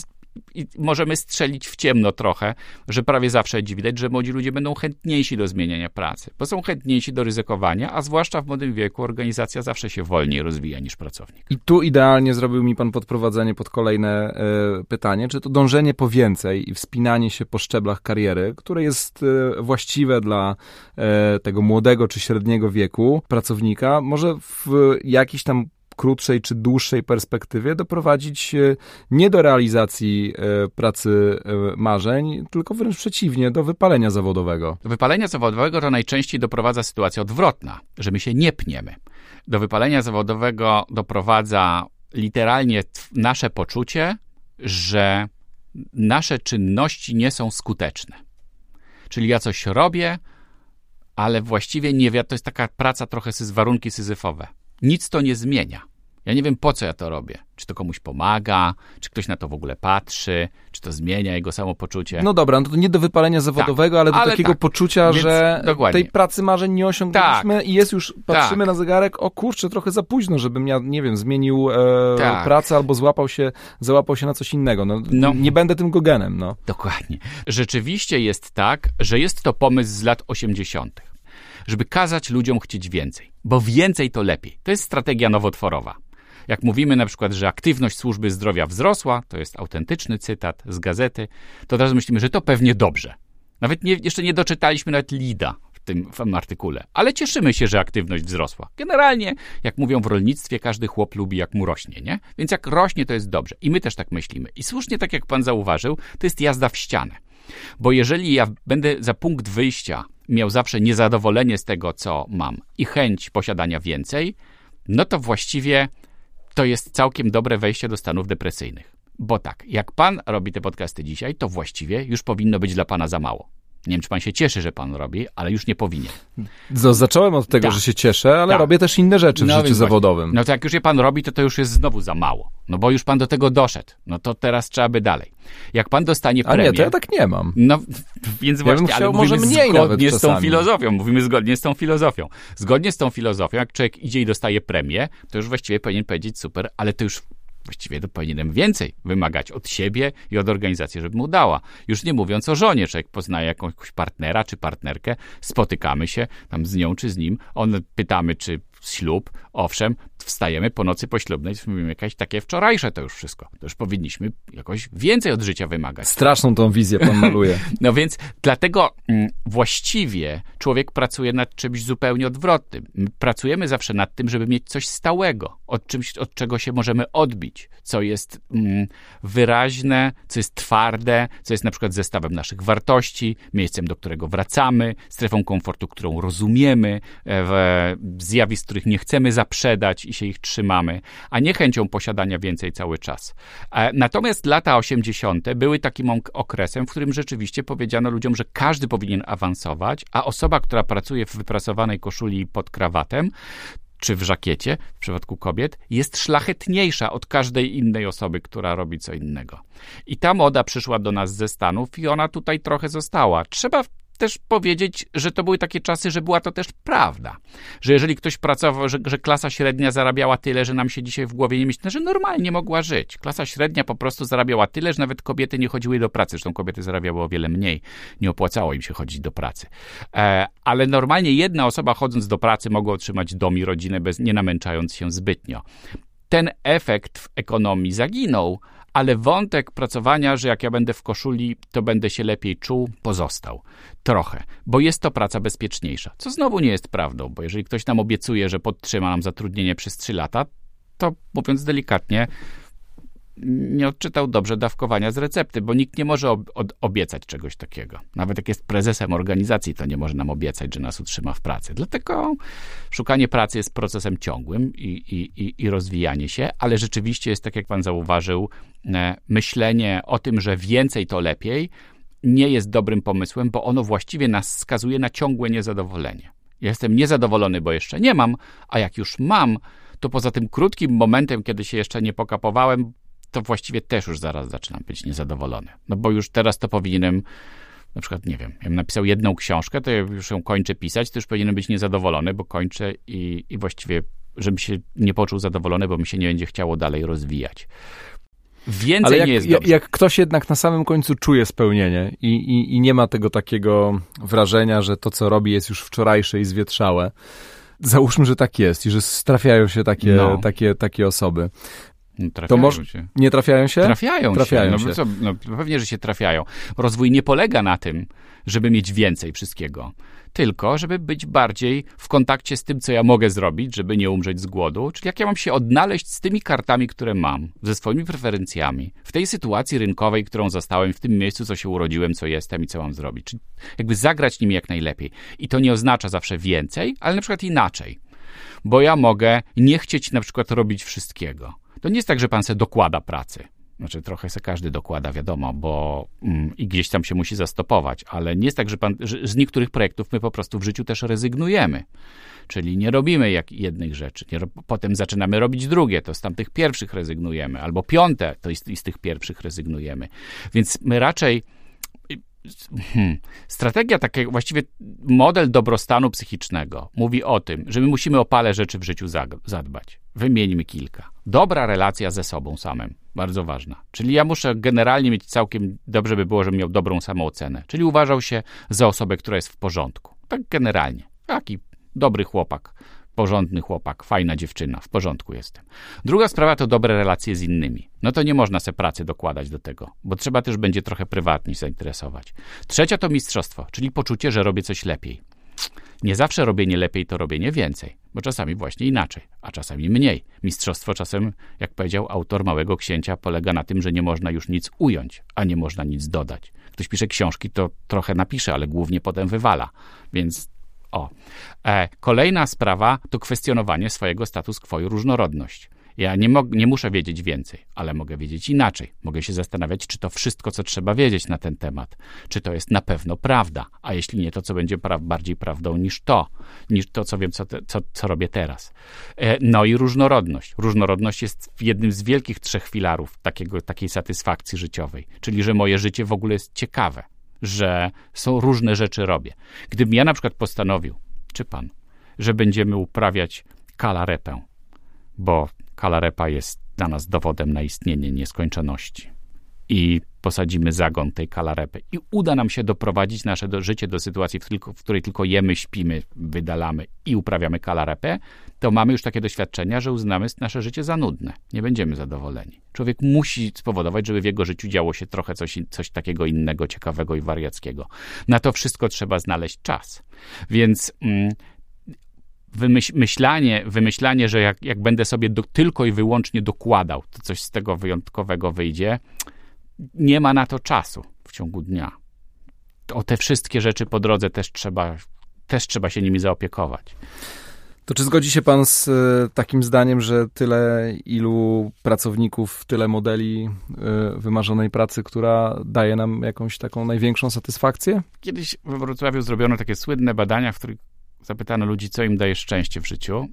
i możemy strzelić w ciemno trochę, że prawie zawsze widać, że młodzi ludzie będą chętniejsi do zmieniania pracy, bo są chętniejsi do ryzykowania, a zwłaszcza w młodym wieku organizacja zawsze się wolniej rozwija niż pracownik.
I tu idealnie zrobił mi pan podprowadzenie pod kolejne y, pytanie, czy to dążenie po więcej i wspinanie się po szczeblach kariery, które jest y, właściwe dla y, tego młodego czy średniego wieku pracownika, może w jakiś tam krótszej czy dłuższej perspektywie doprowadzić e, nie do realizacji e, pracy e, marzeń, tylko wręcz przeciwnie, do wypalenia zawodowego.
Do wypalenia zawodowego to najczęściej doprowadza sytuacja odwrotna, że my się nie pniemy. Do wypalenia zawodowego doprowadza literalnie nasze poczucie, że nasze czynności nie są skuteczne. Czyli ja coś robię, ale właściwie nie wiem, to jest taka praca trochę z warunki syzyfowe. Nic to nie zmienia. Ja nie wiem, po co ja to robię. Czy to komuś pomaga, czy ktoś na to w ogóle patrzy, czy to zmienia jego samopoczucie.
No dobra, no to nie do wypalenia zawodowego, tak, ale do ale takiego tak. poczucia, Więc że dokładnie. tej pracy marzeń nie osiągnęliśmy tak. i jest już, patrzymy tak. na zegarek, o kurczę, trochę za późno, żebym ja, nie wiem, zmienił e, tak. pracę albo złapał się, załapał się na coś innego. No, no, nie będę tym gogenem, no.
Dokładnie. Rzeczywiście jest tak, że jest to pomysł z lat 80 żeby kazać ludziom chcieć więcej, bo więcej to lepiej. To jest strategia nowotworowa. Jak mówimy na przykład, że aktywność służby zdrowia wzrosła, to jest autentyczny cytat z gazety, to od razu myślimy, że to pewnie dobrze. Nawet nie, jeszcze nie doczytaliśmy nawet lida w tym, w tym artykule, ale cieszymy się, że aktywność wzrosła. Generalnie, jak mówią w rolnictwie, każdy chłop lubi, jak mu rośnie, nie? Więc jak rośnie, to jest dobrze. I my też tak myślimy. I słusznie, tak jak pan zauważył, to jest jazda w ścianę. Bo jeżeli ja będę za punkt wyjścia miał zawsze niezadowolenie z tego, co mam i chęć posiadania więcej, no to właściwie to jest całkiem dobre wejście do stanów depresyjnych. Bo tak, jak pan robi te podcasty dzisiaj, to właściwie już powinno być dla pana za mało. Nie wiem, czy pan się cieszy, że pan robi, ale już nie powinien.
zacząłem od tego, tak. że się cieszę, ale tak. robię też inne rzeczy w no życiu zawodowym.
No to jak już je pan robi, to to już jest znowu za mało. No bo już pan do tego doszedł. No to teraz trzeba by dalej. Jak pan dostanie premię...
A nie, to ja tak nie mam.
No, więc ja właśnie, ale może mniej zgodnie z tą filozofią. Mówimy zgodnie z tą filozofią. Zgodnie z tą filozofią, jak człowiek idzie i dostaje premię, to już właściwie powinien powiedzieć super, ale to już właściwie to powinienem więcej wymagać od siebie i od organizacji, żeby mu dała. Już nie mówiąc o żonie, człowiek poznaje jakąś partnera czy partnerkę, spotykamy się tam z nią czy z nim, on pytamy, czy ślub, owszem, wstajemy po nocy poślubnej, mówimy jakieś takie wczorajsze to już wszystko. To już powinniśmy jakoś więcej od życia wymagać.
Straszną tą wizję pan maluje.
no więc dlatego mm, właściwie człowiek pracuje nad czymś zupełnie odwrotnym. My pracujemy zawsze nad tym, żeby mieć coś stałego, od czymś, od czego się możemy odbić, co jest mm, wyraźne, co jest twarde, co jest na przykład zestawem naszych wartości, miejscem, do którego wracamy, strefą komfortu, którą rozumiemy, e, zjawisk, których nie chcemy zaprzedać i się ich trzymamy, a nie chęcią posiadania więcej cały czas. E, natomiast lata 80. były takim okresem, w którym rzeczywiście powiedziano ludziom, że każdy powinien awansować, a osoba, która pracuje w wyprasowanej koszuli pod krawatem, czy w żakiecie, w przypadku kobiet, jest szlachetniejsza od każdej innej osoby, która robi co innego. I ta moda przyszła do nas ze Stanów i ona tutaj trochę została. Trzeba też powiedzieć, że to były takie czasy, że była to też prawda. Że jeżeli ktoś pracował, że, że, klasa średnia zarabiała tyle, że nam się dzisiaj w głowie nie myśli, że normalnie mogła żyć. Klasa średnia po prostu zarabiała tyle, że nawet kobiety nie chodziły do pracy. Zresztą kobiety zarabiały o wiele mniej. Nie opłacało im się chodzić do pracy. E, ale normalnie jedna osoba chodząc do pracy mogła otrzymać dom i rodzinę, bez, nie namęczając się zbytnio. Ten efekt w ekonomii zaginął, ale wątek pracowania, że jak ja będę w koszuli, to będę się lepiej czuł, pozostał. Trochę, bo jest to praca bezpieczniejsza. Co znowu nie jest prawdą, bo jeżeli ktoś nam obiecuje, że podtrzyma nam zatrudnienie przez 3 lata, to mówiąc delikatnie, nie odczytał dobrze dawkowania z recepty, bo nikt nie może ob obiecać czegoś takiego. Nawet jak jest prezesem organizacji, to nie może nam obiecać, że nas utrzyma w pracy. Dlatego szukanie pracy jest procesem ciągłym i, i, i, i rozwijanie się, ale rzeczywiście jest, tak jak pan zauważył, e, myślenie o tym, że więcej to lepiej, nie jest dobrym pomysłem, bo ono właściwie nas skazuje na ciągłe niezadowolenie. Jestem niezadowolony, bo jeszcze nie mam, a jak już mam, to poza tym krótkim momentem, kiedy się jeszcze nie pokapowałem, to właściwie też już zaraz zaczynam być niezadowolony. No bo już teraz to powinienem, na przykład, nie wiem, ja napisał jedną książkę, to ja już ją kończę pisać, to już powinienem być niezadowolony, bo kończę i, i właściwie, żebym się nie poczuł zadowolony, bo mi się nie będzie chciało dalej rozwijać. Więcej
Ale jak,
nie jest
jak,
dobrze.
jak ktoś jednak na samym końcu czuje spełnienie i, i, i nie ma tego takiego wrażenia, że to, co robi, jest już wczorajsze i zwietrzałe. Załóżmy, że tak jest i że trafiają się takie,
No.
takie, takie osoby.
No, trafiają
może-
się.
Nie trafiają się?
Trafiają,
Trafiają
się. No,
się.
Co, no, pewnie, że się trafiają. Rozwój nie polega na tym, żeby mieć więcej wszystkiego, tylko żeby być bardziej w kontakcie z tym, co ja mogę zrobić, żeby nie umrzeć z głodu, czyli jak ja mam się odnaleźć z tymi kartami, które mam, ze swoimi preferencjami, w tej sytuacji rynkowej, którą zastałem, w tym miejscu, co się urodziłem, co jestem i co mam zrobić. Czyli jakby zagrać nimi jak najlepiej. I to nie oznacza zawsze więcej, ale na przykład inaczej. Bo ja mogę nie chcieć na przykład robić wszystkiego. To nie jest tak, że pan se dokłada pracy. Znaczy, trochę se każdy dokłada, wiadomo, bo mm, i gdzieś tam się musi zastopować, ale nie jest tak, że, pan, że z niektórych projektów my po prostu w życiu też rezygnujemy. Czyli nie robimy jak jednej rzeczy, ro- potem zaczynamy robić drugie, to z tamtych pierwszych rezygnujemy, albo piąte, to i z, i z tych pierwszych rezygnujemy. Więc my raczej Hmm. Strategia takiego, właściwie model dobrostanu psychicznego mówi o tym, że my musimy o parę rzeczy w życiu zadbać. Wymieńmy kilka. Dobra relacja ze sobą samym, bardzo ważna. Czyli ja muszę generalnie mieć całkiem, dobrze by było, żebym miał dobrą samoocenę. Czyli uważał się za osobę, która jest w porządku. Tak generalnie. Taki dobry chłopak, porządny chłopak, fajna dziewczyna, w porządku jestem. Druga sprawa to dobre relacje z innymi. No to nie można se pracy dokładać do tego, bo trzeba też będzie trochę prywatnie zainteresować. Trzecia to mistrzostwo, czyli poczucie, że robię coś lepiej. Nie zawsze robienie lepiej to robienie więcej, bo czasami właśnie inaczej, a czasami mniej. Mistrzostwo czasem, jak powiedział autor Małego Księcia, polega na tym, że nie można już nic ująć, a nie można nic dodać. Ktoś pisze książki, to trochę napisze, ale głównie potem wywala, więc o. E, kolejna sprawa to kwestionowanie swojego status quo i różnorodność. Ja nie, nie muszę wiedzieć więcej, ale mogę wiedzieć inaczej. Mogę się zastanawiać, czy to wszystko, co trzeba wiedzieć na ten temat, czy to jest na pewno prawda, a jeśli nie, to co będzie pra- bardziej prawdą niż to, niż to, co wiem, co, te, co, co robię teraz. E, no i różnorodność. Różnorodność jest jednym z wielkich trzech filarów takiego, takiej satysfakcji życiowej, czyli że moje życie w ogóle jest ciekawe, że są różne rzeczy robię. Gdybym ja na przykład postanowił, czy pan, że będziemy uprawiać kalarepę, bo kalarepa jest dla nas dowodem na istnienie nieskończoności. I posadzimy zagon tej kalarepy. I uda nam się doprowadzić nasze do, życie do sytuacji, w, tylko, w której tylko jemy, śpimy, wydalamy i uprawiamy kalarepę, to mamy już takie doświadczenia, że uznamy nasze życie za nudne. Nie będziemy zadowoleni. Człowiek musi spowodować, żeby w jego życiu działo się trochę coś, coś takiego innego, ciekawego i wariackiego. Na to wszystko trzeba znaleźć czas. Więc mm, wymyśl, myślanie, wymyślanie, że jak, jak będę sobie do, tylko i wyłącznie dokładał, to coś z tego wyjątkowego wyjdzie, nie ma na to czasu w ciągu dnia. O te wszystkie rzeczy po drodze też trzeba, też trzeba się nimi zaopiekować.
To czy zgodzi się pan z e, takim zdaniem, że tyle ilu pracowników, tyle modeli e, wymarzonej pracy, która daje nam jakąś taką największą satysfakcję?
Kiedyś we Wrocławiu zrobiono takie słynne badania, w których zapytano ludzi, co im daje szczęście w życiu.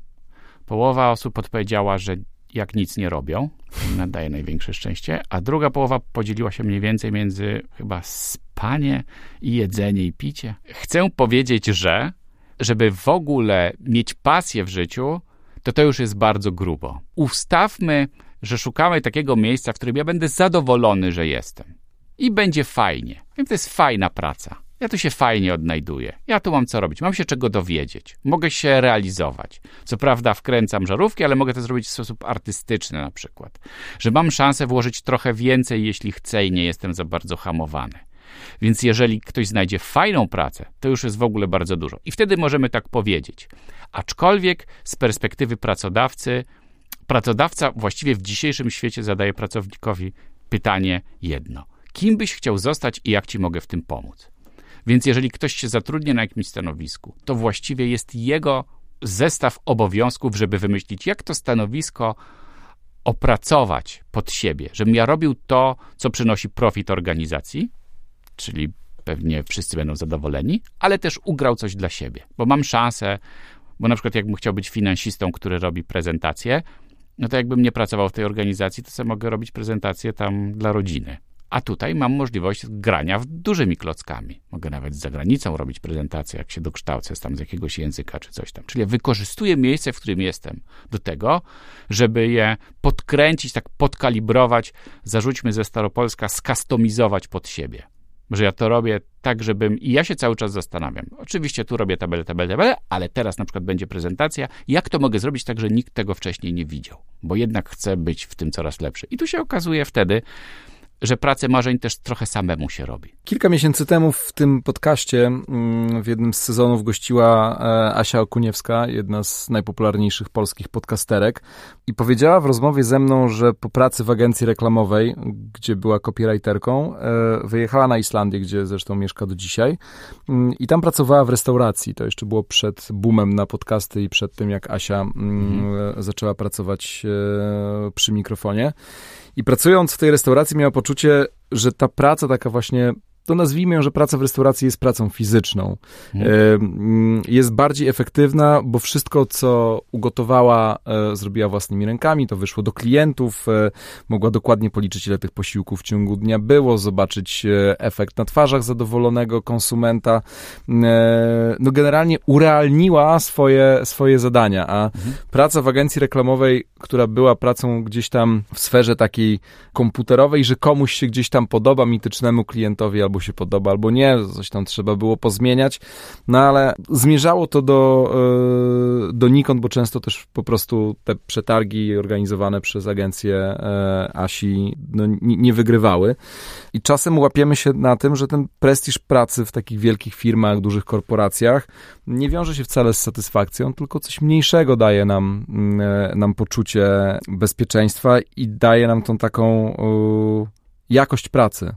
Połowa osób odpowiedziała, że jak nic nie robią, im daje największe szczęście, a druga połowa podzieliła się mniej więcej między chyba spanie i jedzenie i picie. Chcę powiedzieć, że żeby w ogóle mieć pasję w życiu, to to już jest bardzo grubo. Ustawmy, że szukamy takiego miejsca, w którym ja będę zadowolony, że jestem. I będzie fajnie. I to jest fajna praca. Ja tu się fajnie odnajduję. Ja tu mam co robić. Mam się czego dowiedzieć. Mogę się realizować. Co prawda wkręcam żarówki, ale mogę to zrobić w sposób artystyczny na przykład. Że mam szansę włożyć trochę więcej, jeśli chcę i nie jestem za bardzo hamowany. Więc jeżeli ktoś znajdzie fajną pracę, to już jest w ogóle bardzo dużo. I wtedy możemy tak powiedzieć. Aczkolwiek z perspektywy pracodawcy, pracodawca właściwie w dzisiejszym świecie zadaje pracownikowi pytanie jedno. Kim byś chciał zostać i jak ci mogę w tym pomóc? Więc jeżeli ktoś się zatrudnia na jakimś stanowisku, to właściwie jest jego zestaw obowiązków, żeby wymyślić, jak to stanowisko opracować pod siebie, żebym ja robił to, co przynosi profit organizacji, czyli pewnie wszyscy będą zadowoleni, ale też ugrał coś dla siebie, bo mam szansę, bo na przykład jakbym chciał być finansistą, który robi prezentacje, no to jakbym nie pracował w tej organizacji, to sobie mogę robić prezentację tam dla rodziny. A tutaj mam możliwość grania w dużymi klockami. Mogę nawet z zagranicą robić prezentację, jak się dokształcę tam z jakiegoś języka czy coś tam. Czyli wykorzystuję miejsce, w którym jestem do tego, żeby je podkręcić, tak podkalibrować, zarzućmy ze Staropolska, skustomizować pod siebie że ja to robię tak, żebym. I ja się cały czas zastanawiam. Oczywiście tu robię tabelę, tabelę, tabelę, ale teraz na przykład będzie prezentacja. Jak to mogę zrobić tak, że nikt tego wcześniej nie widział? Bo jednak chcę być w tym coraz lepszy. I tu się okazuje wtedy, że pracę marzeń też trochę samemu się robi.
Kilka miesięcy temu w tym podcaście mm, w jednym z sezonów gościła e, Asia Okuniewska, jedna z najpopularniejszych polskich podcasterek i powiedziała w rozmowie ze mną, że po pracy w agencji reklamowej, gdzie była copywriterką, e, wyjechała na Islandię, gdzie zresztą mieszka do dzisiaj mm, i tam pracowała w restauracji. To jeszcze było przed boomem na podcasty i przed tym, jak Asia mm, mhm. zaczęła pracować e, przy mikrofonie. I pracując w tej restauracji miała poczucie, że ta praca taka właśnie to nazwijmy ją, że praca w restauracji jest pracą fizyczną. Mhm. Jest bardziej efektywna, bo wszystko, co ugotowała, e, zrobiła własnymi rękami, to wyszło do klientów, e, mogła dokładnie policzyć, ile tych posiłków w ciągu dnia było, zobaczyć e, efekt na twarzach zadowolonego konsumenta. No generalnie urealniła swoje, swoje zadania, a mhm. praca w agencji reklamowej, która była pracą gdzieś tam w sferze takiej komputerowej, że komuś się gdzieś tam podoba mitycznemu klientowi albo albo się podoba, albo nie, coś tam trzeba było pozmieniać, no ale zmierzało to do, e, do Nikon, bo często też po prostu te przetargi organizowane przez agencję e, ASI no, nie wygrywały i czasem łapiemy się na tym, że ten prestiż pracy w takich wielkich firmach, dużych korporacjach nie wiąże się wcale z satysfakcją, tylko coś mniejszego daje nam, mm, e, nam poczucie bezpieczeństwa i daje nam tą taką jakość pracy.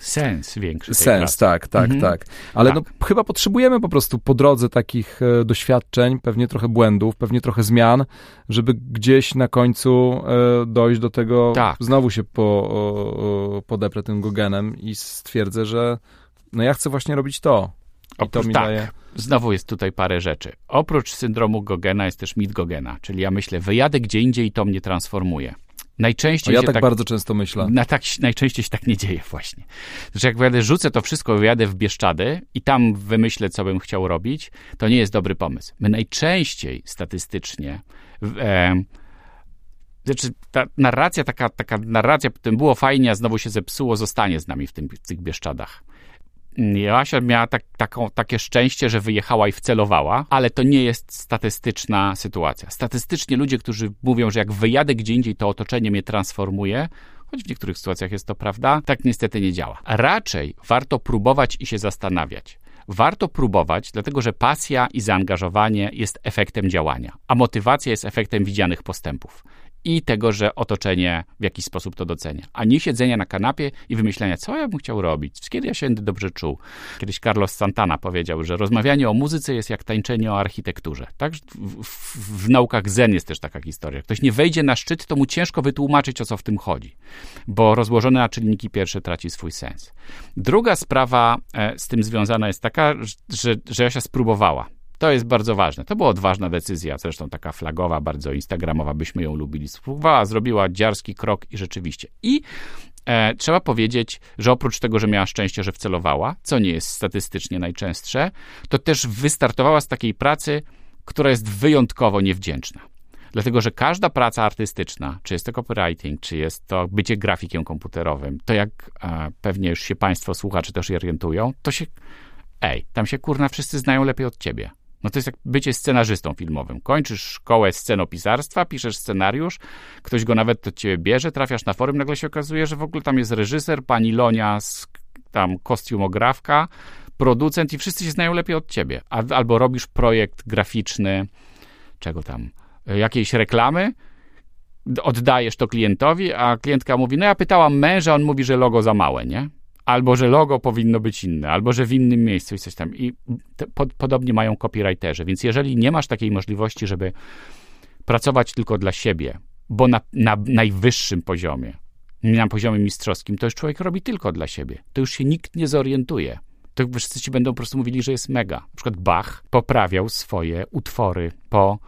Sens większy.
Sens, tak, tak, mhm. tak. Ale tak. No, chyba potrzebujemy po prostu po drodze takich e, doświadczeń, pewnie trochę błędów, pewnie trochę zmian, żeby gdzieś na końcu e, dojść do tego, tak. znowu się po, o, podeprę tym Gogenem i stwierdzę, że no ja chcę właśnie robić to.
I Oprócz, to mi tak. daje... Znowu jest tutaj parę rzeczy. Oprócz syndromu Gogena jest też mit Gogena, czyli ja myślę, wyjadę gdzie indziej i to mnie transformuje.
Najczęściej ja tak, tak, bardzo często myślę.
Na tak, najczęściej się tak nie dzieje właśnie. Że jak wyjadę, rzucę to wszystko, wyjadę w Bieszczady i tam wymyślę, co bym chciał robić, to nie jest dobry pomysł. My najczęściej statystycznie e, znaczy, ta narracja, taka, taka narracja, tym było fajnie, a znowu się zepsuło, zostanie z nami w, tym, w tych Bieszczadach. Joasia miała tak, taką, takie szczęście, że wyjechała i wcelowała, ale to nie jest statystyczna sytuacja. Statystycznie ludzie, którzy mówią, że jak wyjadę gdzie indziej, to otoczenie mnie transformuje, choć w niektórych sytuacjach jest to prawda, tak niestety nie działa. Raczej warto próbować i się zastanawiać. Warto próbować, dlatego że pasja i zaangażowanie jest efektem działania, a motywacja jest efektem widzianych postępów i tego, że otoczenie w jakiś sposób to docenia. A nie siedzenia na kanapie i wymyślenia, co ja bym chciał robić, kiedy ja się będę dobrze czuł. Kiedyś Carlos Santana powiedział, że rozmawianie o muzyce jest jak tańczenie o architekturze. Tak? W, w, w naukach zen jest też taka historia. Ktoś nie wejdzie na szczyt, to mu ciężko wytłumaczyć, o co w tym chodzi, bo rozłożone na czynniki pierwsze traci swój sens. Druga sprawa e, z tym związana jest taka, że, że ja się spróbowała to jest bardzo ważne. To była odważna decyzja, zresztą taka flagowa, bardzo instagramowa, byśmy ją lubili. Spróbowała, zrobiła dziarski krok i rzeczywiście. I e, trzeba powiedzieć, że oprócz tego, że miała szczęście, że wcelowała, co nie jest statystycznie najczęstsze, to też wystartowała z takiej pracy, która jest wyjątkowo niewdzięczna. Dlatego, że każda praca artystyczna, czy jest to copywriting, czy jest to bycie grafikiem komputerowym, to jak e, pewnie już się Państwo, słuchacze też orientują, to się. Ej, tam się kurna wszyscy znają lepiej od ciebie. No to jest jak bycie scenarzystą filmowym. Kończysz szkołę scenopisarstwa, piszesz scenariusz, ktoś go nawet do ciebie bierze, trafiasz na forum, nagle się okazuje, że w ogóle tam jest reżyser, pani Lonia, tam kostiumografka, producent i wszyscy się znają lepiej od ciebie. Albo robisz projekt graficzny, czego tam, jakiejś reklamy, oddajesz to klientowi, a klientka mówi, no ja pytałam męża, on mówi, że logo za małe, nie? Albo że logo powinno być inne, albo że w innym miejscu i coś tam. I po, podobnie mają copywriterzy. Więc jeżeli nie masz takiej możliwości, żeby pracować tylko dla siebie, bo na, na najwyższym poziomie, na poziomie mistrzowskim, to już człowiek robi tylko dla siebie. To już się nikt nie zorientuje. To wszyscy ci będą po prostu mówili, że jest mega. Na przykład Bach poprawiał swoje utwory po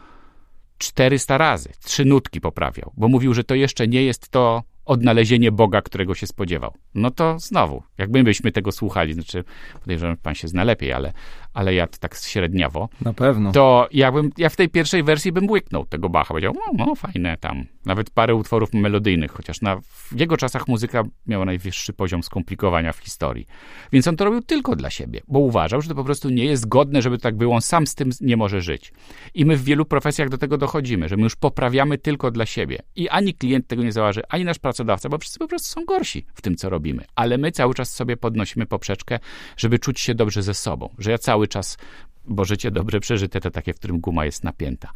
400 razy. Trzy nutki poprawiał, bo mówił, że to jeszcze nie jest to, odnalezienie Boga, którego się spodziewał. No to znowu, jakby byśmy tego słuchali, znaczy podejrzewam, że pan się zna lepiej, ale, ale ja tak średniawo.
Na pewno.
To ja, bym, ja w tej pierwszej wersji bym łyknął tego Bacha. Powiedział, no, no fajne tam. Nawet parę utworów melodyjnych, chociaż na, w jego czasach muzyka miała najwyższy poziom skomplikowania w historii. Więc on to robił tylko dla siebie, bo uważał, że to po prostu nie jest godne, żeby tak było. On sam z tym nie może żyć. I my w wielu profesjach do tego dochodzimy, że my już poprawiamy tylko dla siebie. I ani klient tego nie zauważy, ani nasz pracodawca, bo wszyscy po prostu są gorsi w tym, co robimy. Ale my cały czas sobie podnosimy poprzeczkę, żeby czuć się dobrze ze sobą. Że ja cały czas bo życie dobrze przeżyte to takie, w którym guma jest napięta.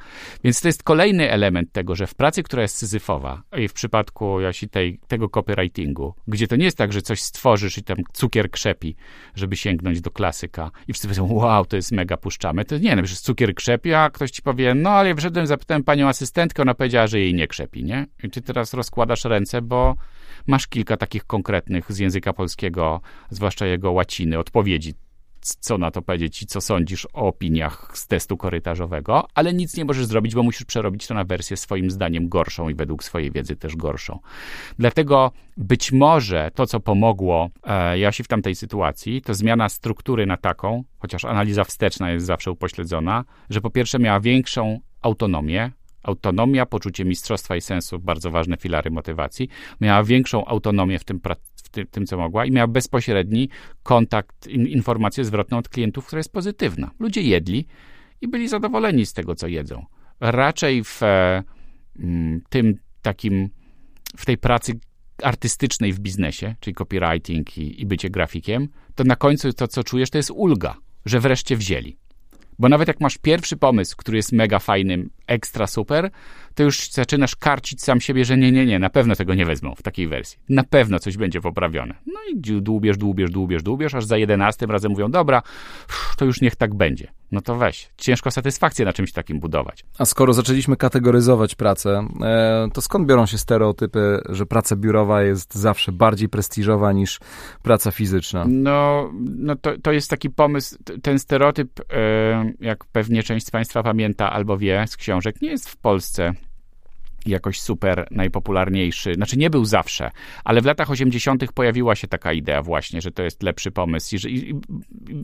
Więc to jest kolejny element tego, że w pracy, która jest syzyfowa, i w przypadku Jasi tej, tego copywritingu, gdzie to nie jest tak, że coś stworzysz i tam cukier krzepi, żeby sięgnąć do klasyka i wszyscy powiedzą, wow, to jest mega, puszczamy. To nie, no przecież cukier krzepi, a ktoś ci powie, no ale wszedłem, zapytałem panią asystentkę, ona powiedziała, że jej nie krzepi, nie? I ty teraz rozkładasz ręce, bo masz kilka takich konkretnych z języka polskiego, zwłaszcza jego łaciny, odpowiedzi co na to powiedzieć i co sądzisz o opiniach z testu korytarzowego, ale nic nie możesz zrobić, bo musisz przerobić to na wersję swoim zdaniem gorszą i według swojej wiedzy też gorszą. Dlatego być może to, co pomogło e, Jasi w tamtej sytuacji, to zmiana struktury na taką, chociaż analiza wsteczna jest zawsze upośledzona, że po pierwsze miała większą autonomię, autonomia, poczucie mistrzostwa i sensu, bardzo ważne filary motywacji, miała większą autonomię w tym, w tym, tym co mogła i miała bezpośredni kontakt, in, informację zwrotną od klientów, która jest pozytywna. Ludzie jedli i byli zadowoleni z tego, co jedzą. Raczej w e, tym takim, w tej pracy artystycznej w biznesie, czyli copywriting i, i bycie grafikiem, to na końcu to, co czujesz, to jest ulga, że wreszcie wzięli. Bo nawet jak masz pierwszy pomysł, który jest mega fajnym, ekstra super, to już zaczynasz karcić sam siebie, że nie, nie, nie, na pewno tego nie wezmą w takiej wersji. Na pewno coś będzie poprawione. No i dłubiesz, dłubiesz, dłubiesz, dłubiesz, aż za jedenastym razem mówią, dobra, to już niech tak będzie. No to weź. Ciężko satysfakcję na czymś takim budować.
A skoro zaczęliśmy kategoryzować pracę, e, to skąd biorą się stereotypy, że praca biurowa jest zawsze bardziej prestiżowa niż praca fizyczna?
No, no to, to jest taki pomysł, ten stereotyp, e, jak pewnie część z Państwa pamięta albo wie z książek, nie jest w Polsce jakoś super najpopularniejszy. Znaczy nie był zawsze, ale w latach 80. pojawiła się taka idea właśnie, że to jest lepszy pomysł i, że, i,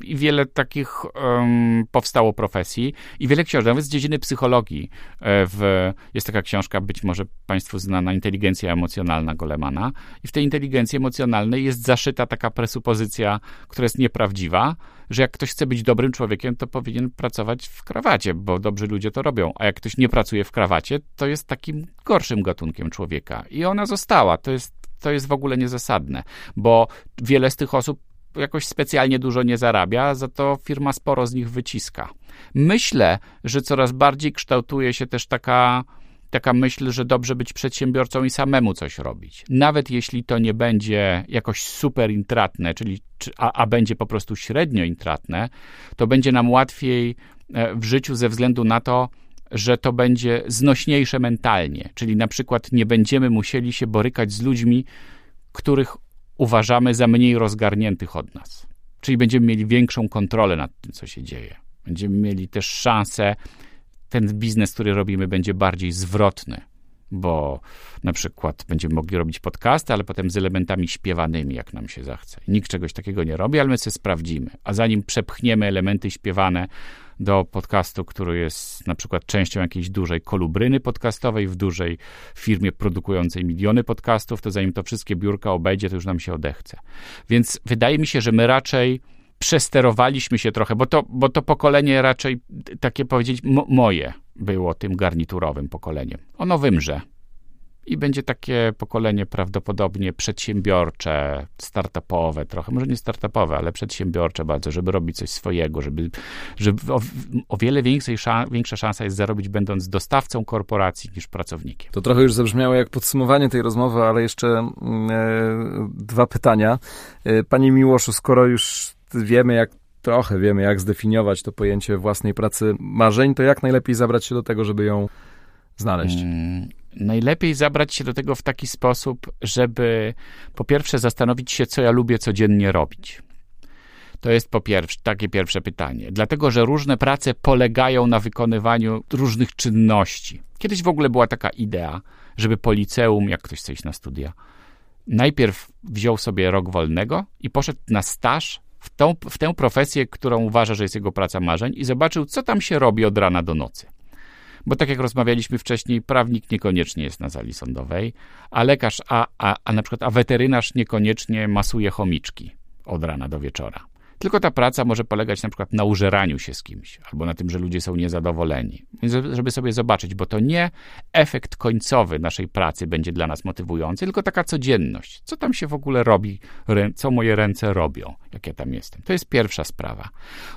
i wiele takich um, powstało profesji i wiele książek, nawet z dziedziny psychologii. E, w, jest taka książka, być może Państwu znana, Inteligencja emocjonalna Golemana i w tej inteligencji emocjonalnej jest zaszyta taka presupozycja, która jest nieprawdziwa, że jak ktoś chce być dobrym człowiekiem, to powinien pracować w krawacie, bo dobrzy ludzie to robią, a jak ktoś nie pracuje w krawacie, to jest takim gorszym gatunkiem człowieka. I ona została. To jest, to jest w ogóle niezasadne, bo wiele z tych osób jakoś specjalnie dużo nie zarabia, za to firma sporo z nich wyciska. Myślę, że coraz bardziej kształtuje się też taka taka myśl, że dobrze być przedsiębiorcą i samemu coś robić. Nawet jeśli to nie będzie jakoś super intratne, czyli a, a będzie po prostu średnio intratne, to będzie nam łatwiej e, w życiu ze względu na to, że to będzie znośniejsze mentalnie, czyli na przykład nie będziemy musieli się borykać z ludźmi, których uważamy za mniej rozgarniętych od nas. Czyli będziemy mieli większą kontrolę nad tym, co się dzieje. Będziemy mieli też szansę ten biznes, który robimy, będzie bardziej zwrotny, bo na przykład będziemy mogli robić podcasty, ale potem z elementami śpiewanymi, jak nam się zachce. Nikt czegoś takiego nie robi, ale my sobie sprawdzimy. A zanim przepchniemy elementy śpiewane do podcastu, który jest na przykład częścią jakiejś dużej kolubryny podcastowej w dużej firmie produkującej miliony podcastów, to zanim to wszystkie biurka obejdzie, to już nam się odechce. Więc wydaje mi się, że my raczej przesterowaliśmy się trochę, bo to, bo to pokolenie raczej, takie powiedzieć, moje było tym garniturowym pokoleniem. Ono wymrze. I będzie takie pokolenie prawdopodobnie przedsiębiorcze, startupowe trochę, może nie startupowe, ale przedsiębiorcze bardzo, żeby robić coś swojego, żeby, żeby o, o wiele większej, większa szansa jest zarobić będąc dostawcą korporacji niż pracownikiem.
To trochę już zabrzmiało jak podsumowanie tej rozmowy, ale jeszcze mm, e, dwa pytania. E, panie Miłoszu, skoro już wiemy, jak trochę wiemy, jak zdefiniować to pojęcie własnej pracy marzeń, to jak najlepiej zabrać się do tego, żeby ją znaleźć? Hmm,
najlepiej zabrać się do tego w taki sposób, żeby po pierwsze zastanowić się, co ja lubię codziennie robić. To jest po pierwsze, takie pierwsze pytanie. Dlatego, że różne prace polegają na wykonywaniu różnych czynności. Kiedyś w ogóle była taka idea, żeby po liceum, jak ktoś chce iść na studia, najpierw wziął sobie rok wolnego i poszedł na staż w, tą, w tę profesję, którą uważa, że jest jego praca marzeń i zobaczył, co tam się robi od rana do nocy. Bo tak jak rozmawialiśmy wcześniej, prawnik niekoniecznie jest na sali sądowej, a lekarz, a, a, a na przykład a weterynarz niekoniecznie masuje chomiczki od rana do wieczora. Tylko ta praca może polegać na przykład na użeraniu się z kimś, albo na tym, że ludzie są niezadowoleni. Więc żeby sobie zobaczyć, bo to nie efekt końcowy naszej pracy będzie dla nas motywujący, tylko taka codzienność. Co tam się w ogóle robi, co moje ręce robią, jak ja tam jestem. To jest pierwsza sprawa.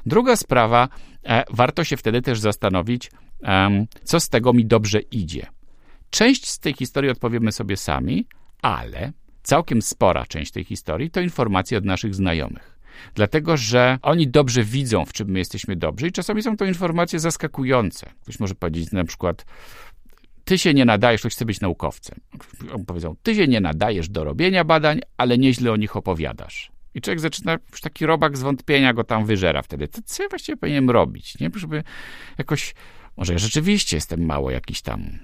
Druga sprawa, e, warto się wtedy też zastanowić, e, co z tego mi dobrze idzie. Część z tej historii odpowiemy sobie sami, ale całkiem spora część tej historii to informacje od naszych znajomych. Dlatego, że oni dobrze widzą, w czym my jesteśmy dobrzy i czasami są to informacje zaskakujące. Ktoś może powiedzieć na przykład, ty się nie nadajesz, ktoś chce być naukowcem. On powiedzą, ty się nie nadajesz do robienia badań, ale nieźle o nich opowiadasz. I człowiek zaczyna, już taki robak zwątpienia go tam wyżera wtedy. To co ja właściwie powinienem robić? Nie? Żeby jakoś, może ja rzeczywiście jestem mało jakiś tam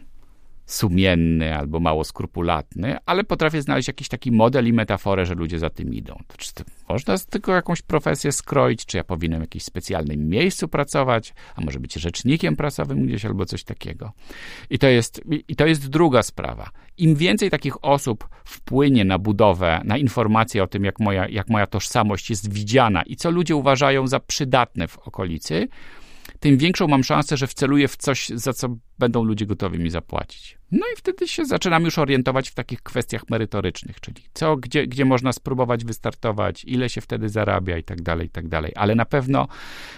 sumienny albo mało skrupulatny, ale potrafię znaleźć jakiś taki model i metaforę, że ludzie za tym idą. Czy to można tylko jakąś profesję skroić, czy ja powinienem w jakimś specjalnym miejscu pracować, a może być rzecznikiem prasowym gdzieś albo coś takiego. I to jest, i to jest druga sprawa. Im więcej takich osób wpłynie na budowę, na informacje o tym, jak moja, jak moja tożsamość jest widziana i co ludzie uważają za przydatne w okolicy, tym większą mam szansę, że wceluję w coś, za co będą ludzie gotowi mi zapłacić. No i wtedy się zaczynam już orientować w takich kwestiach merytorycznych, czyli co, gdzie, gdzie można spróbować wystartować, ile się wtedy zarabia i tak dalej, i tak dalej. Ale na pewno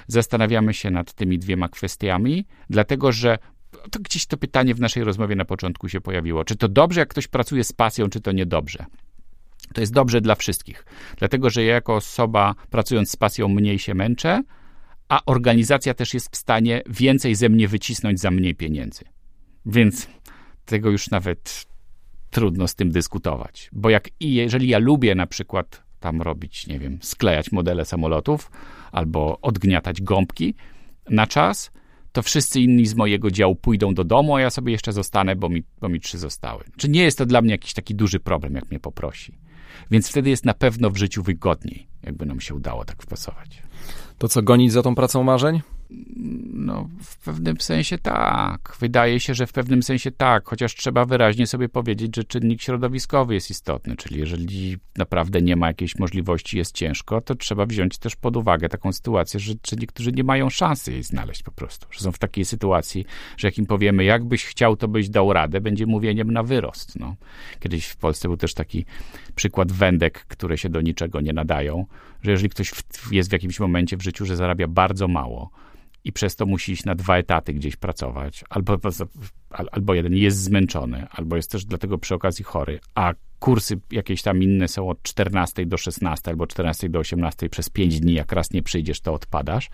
zastanawiamy się nad tymi dwiema kwestiami, dlatego że to gdzieś to pytanie w naszej rozmowie na początku się pojawiło. Czy to dobrze, jak ktoś pracuje z pasją, czy to niedobrze? To jest dobrze dla wszystkich, dlatego że ja jako osoba pracując z pasją mniej się męczę, a organizacja też jest w stanie więcej ze mnie wycisnąć za mniej pieniędzy. Więc tego już nawet trudno z tym dyskutować. Bo jak i jeżeli ja lubię na przykład tam robić, nie wiem, sklejać modele samolotów albo odgniatać gąbki na czas, to wszyscy inni z mojego działu pójdą do domu, a ja sobie jeszcze zostanę, bo mi, bo mi trzy zostały. Czy nie jest to dla mnie jakiś taki duży problem, jak mnie poprosi? Więc wtedy jest na pewno w życiu wygodniej, jakby nam się udało tak wpasować.
To co, gonić za tą pracą marzeń?
No, w pewnym sensie tak. Wydaje się, że w pewnym sensie tak, chociaż trzeba wyraźnie sobie powiedzieć, że czynnik środowiskowy jest istotny, czyli jeżeli naprawdę nie ma jakiejś możliwości, jest ciężko, to trzeba wziąć też pod uwagę taką sytuację, że czy niektórzy nie mają szansy jej znaleźć po prostu, że są w takiej sytuacji, że jak im powiemy, jakbyś chciał, to byś dał radę, będzie mówieniem na wyrost. No. Kiedyś w Polsce był też taki przykład wędek, które się do niczego nie nadają, że jeżeli ktoś jest w jakimś momencie w życiu, że zarabia bardzo mało, i przez to musi iść na dwa etaty gdzieś pracować, albo, albo jeden jest zmęczony, albo jest też dlatego przy okazji chory, a kursy jakieś tam inne są od 14 do 16 albo 14 do 18 przez 5 dni, jak raz nie przyjdziesz, to odpadasz,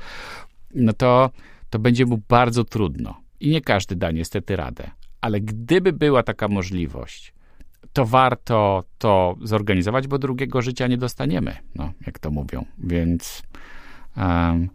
no to, to będzie mu bardzo trudno. I nie każdy da niestety radę. Ale gdyby była taka możliwość, to warto to zorganizować, bo drugiego życia nie dostaniemy, no, jak to mówią. Więc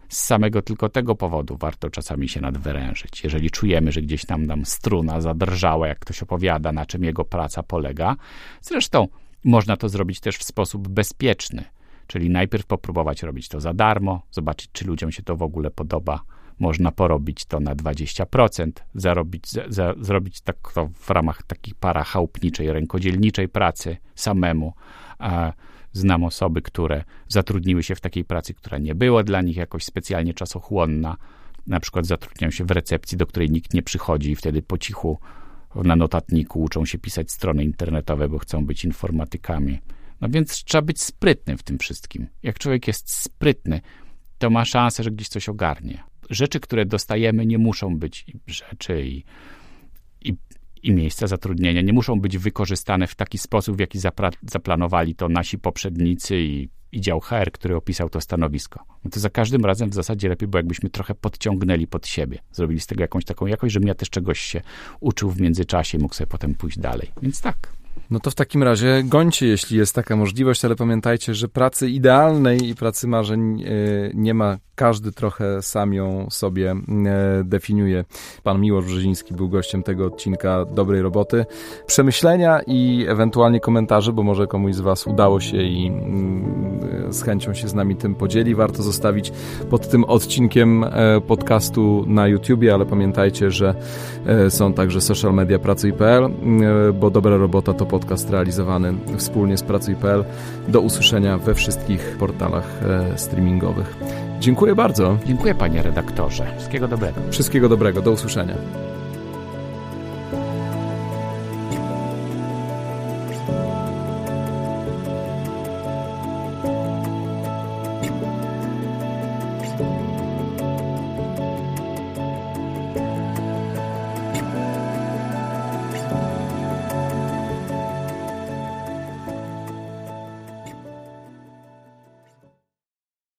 z samego tylko tego powodu warto czasami się nadwyrężyć. Jeżeli czujemy, że gdzieś tam nam struna zadrżała, jak ktoś opowiada, na czym jego praca polega. Zresztą można to zrobić też w sposób bezpieczny, czyli najpierw popróbować robić to za darmo, zobaczyć, czy ludziom się to w ogóle podoba. Można porobić to na 20%, zarobić, za, za, zrobić tak to w ramach takiej parachałupniczej, rękodzielniczej pracy samemu. A, Znam osoby, które zatrudniły się w takiej pracy, która nie była dla nich jakoś specjalnie czasochłonna. Na przykład zatrudniają się w recepcji, do której nikt nie przychodzi i wtedy po cichu na notatniku uczą się pisać strony internetowe, bo chcą być informatykami. No więc trzeba być sprytnym w tym wszystkim. Jak człowiek jest sprytny, to ma szansę, że gdzieś coś ogarnie. Rzeczy, które dostajemy, nie muszą być rzeczy i, i i miejsca zatrudnienia nie muszą być wykorzystane w taki sposób, w jaki zaplanowali to nasi poprzednicy i, i dział HR, który opisał to stanowisko. No to za każdym razem w zasadzie lepiej było, jakbyśmy trochę podciągnęli pod siebie. Zrobili z tego jakąś taką jakość, żebym ja też czegoś się uczył w międzyczasie i mógł sobie potem pójść dalej. Więc tak.
No to w takim razie gońcie, jeśli jest taka możliwość, ale pamiętajcie, że pracy idealnej i pracy marzeń e, nie ma. Każdy trochę sam ją sobie e, definiuje. Pan Miłosz Brzeziński był gościem tego odcinka Dobrej Roboty. Przemyślenia i ewentualnie komentarze, bo może komuś z Was udało się i mm, z chęcią się z nami tym podzieli. Warto zostawić pod tym odcinkiem e, podcastu na YouTubie, ale pamiętajcie, że są także social media pracuj.pl, bo dobra robota to podcast realizowany wspólnie z Pracuj.pl. Do usłyszenia we wszystkich portalach e, streamingowych. Dziękuję bardzo.
Dziękuję panie redaktorze. Wszystkiego dobrego.
Wszystkiego dobrego. Do usłyszenia.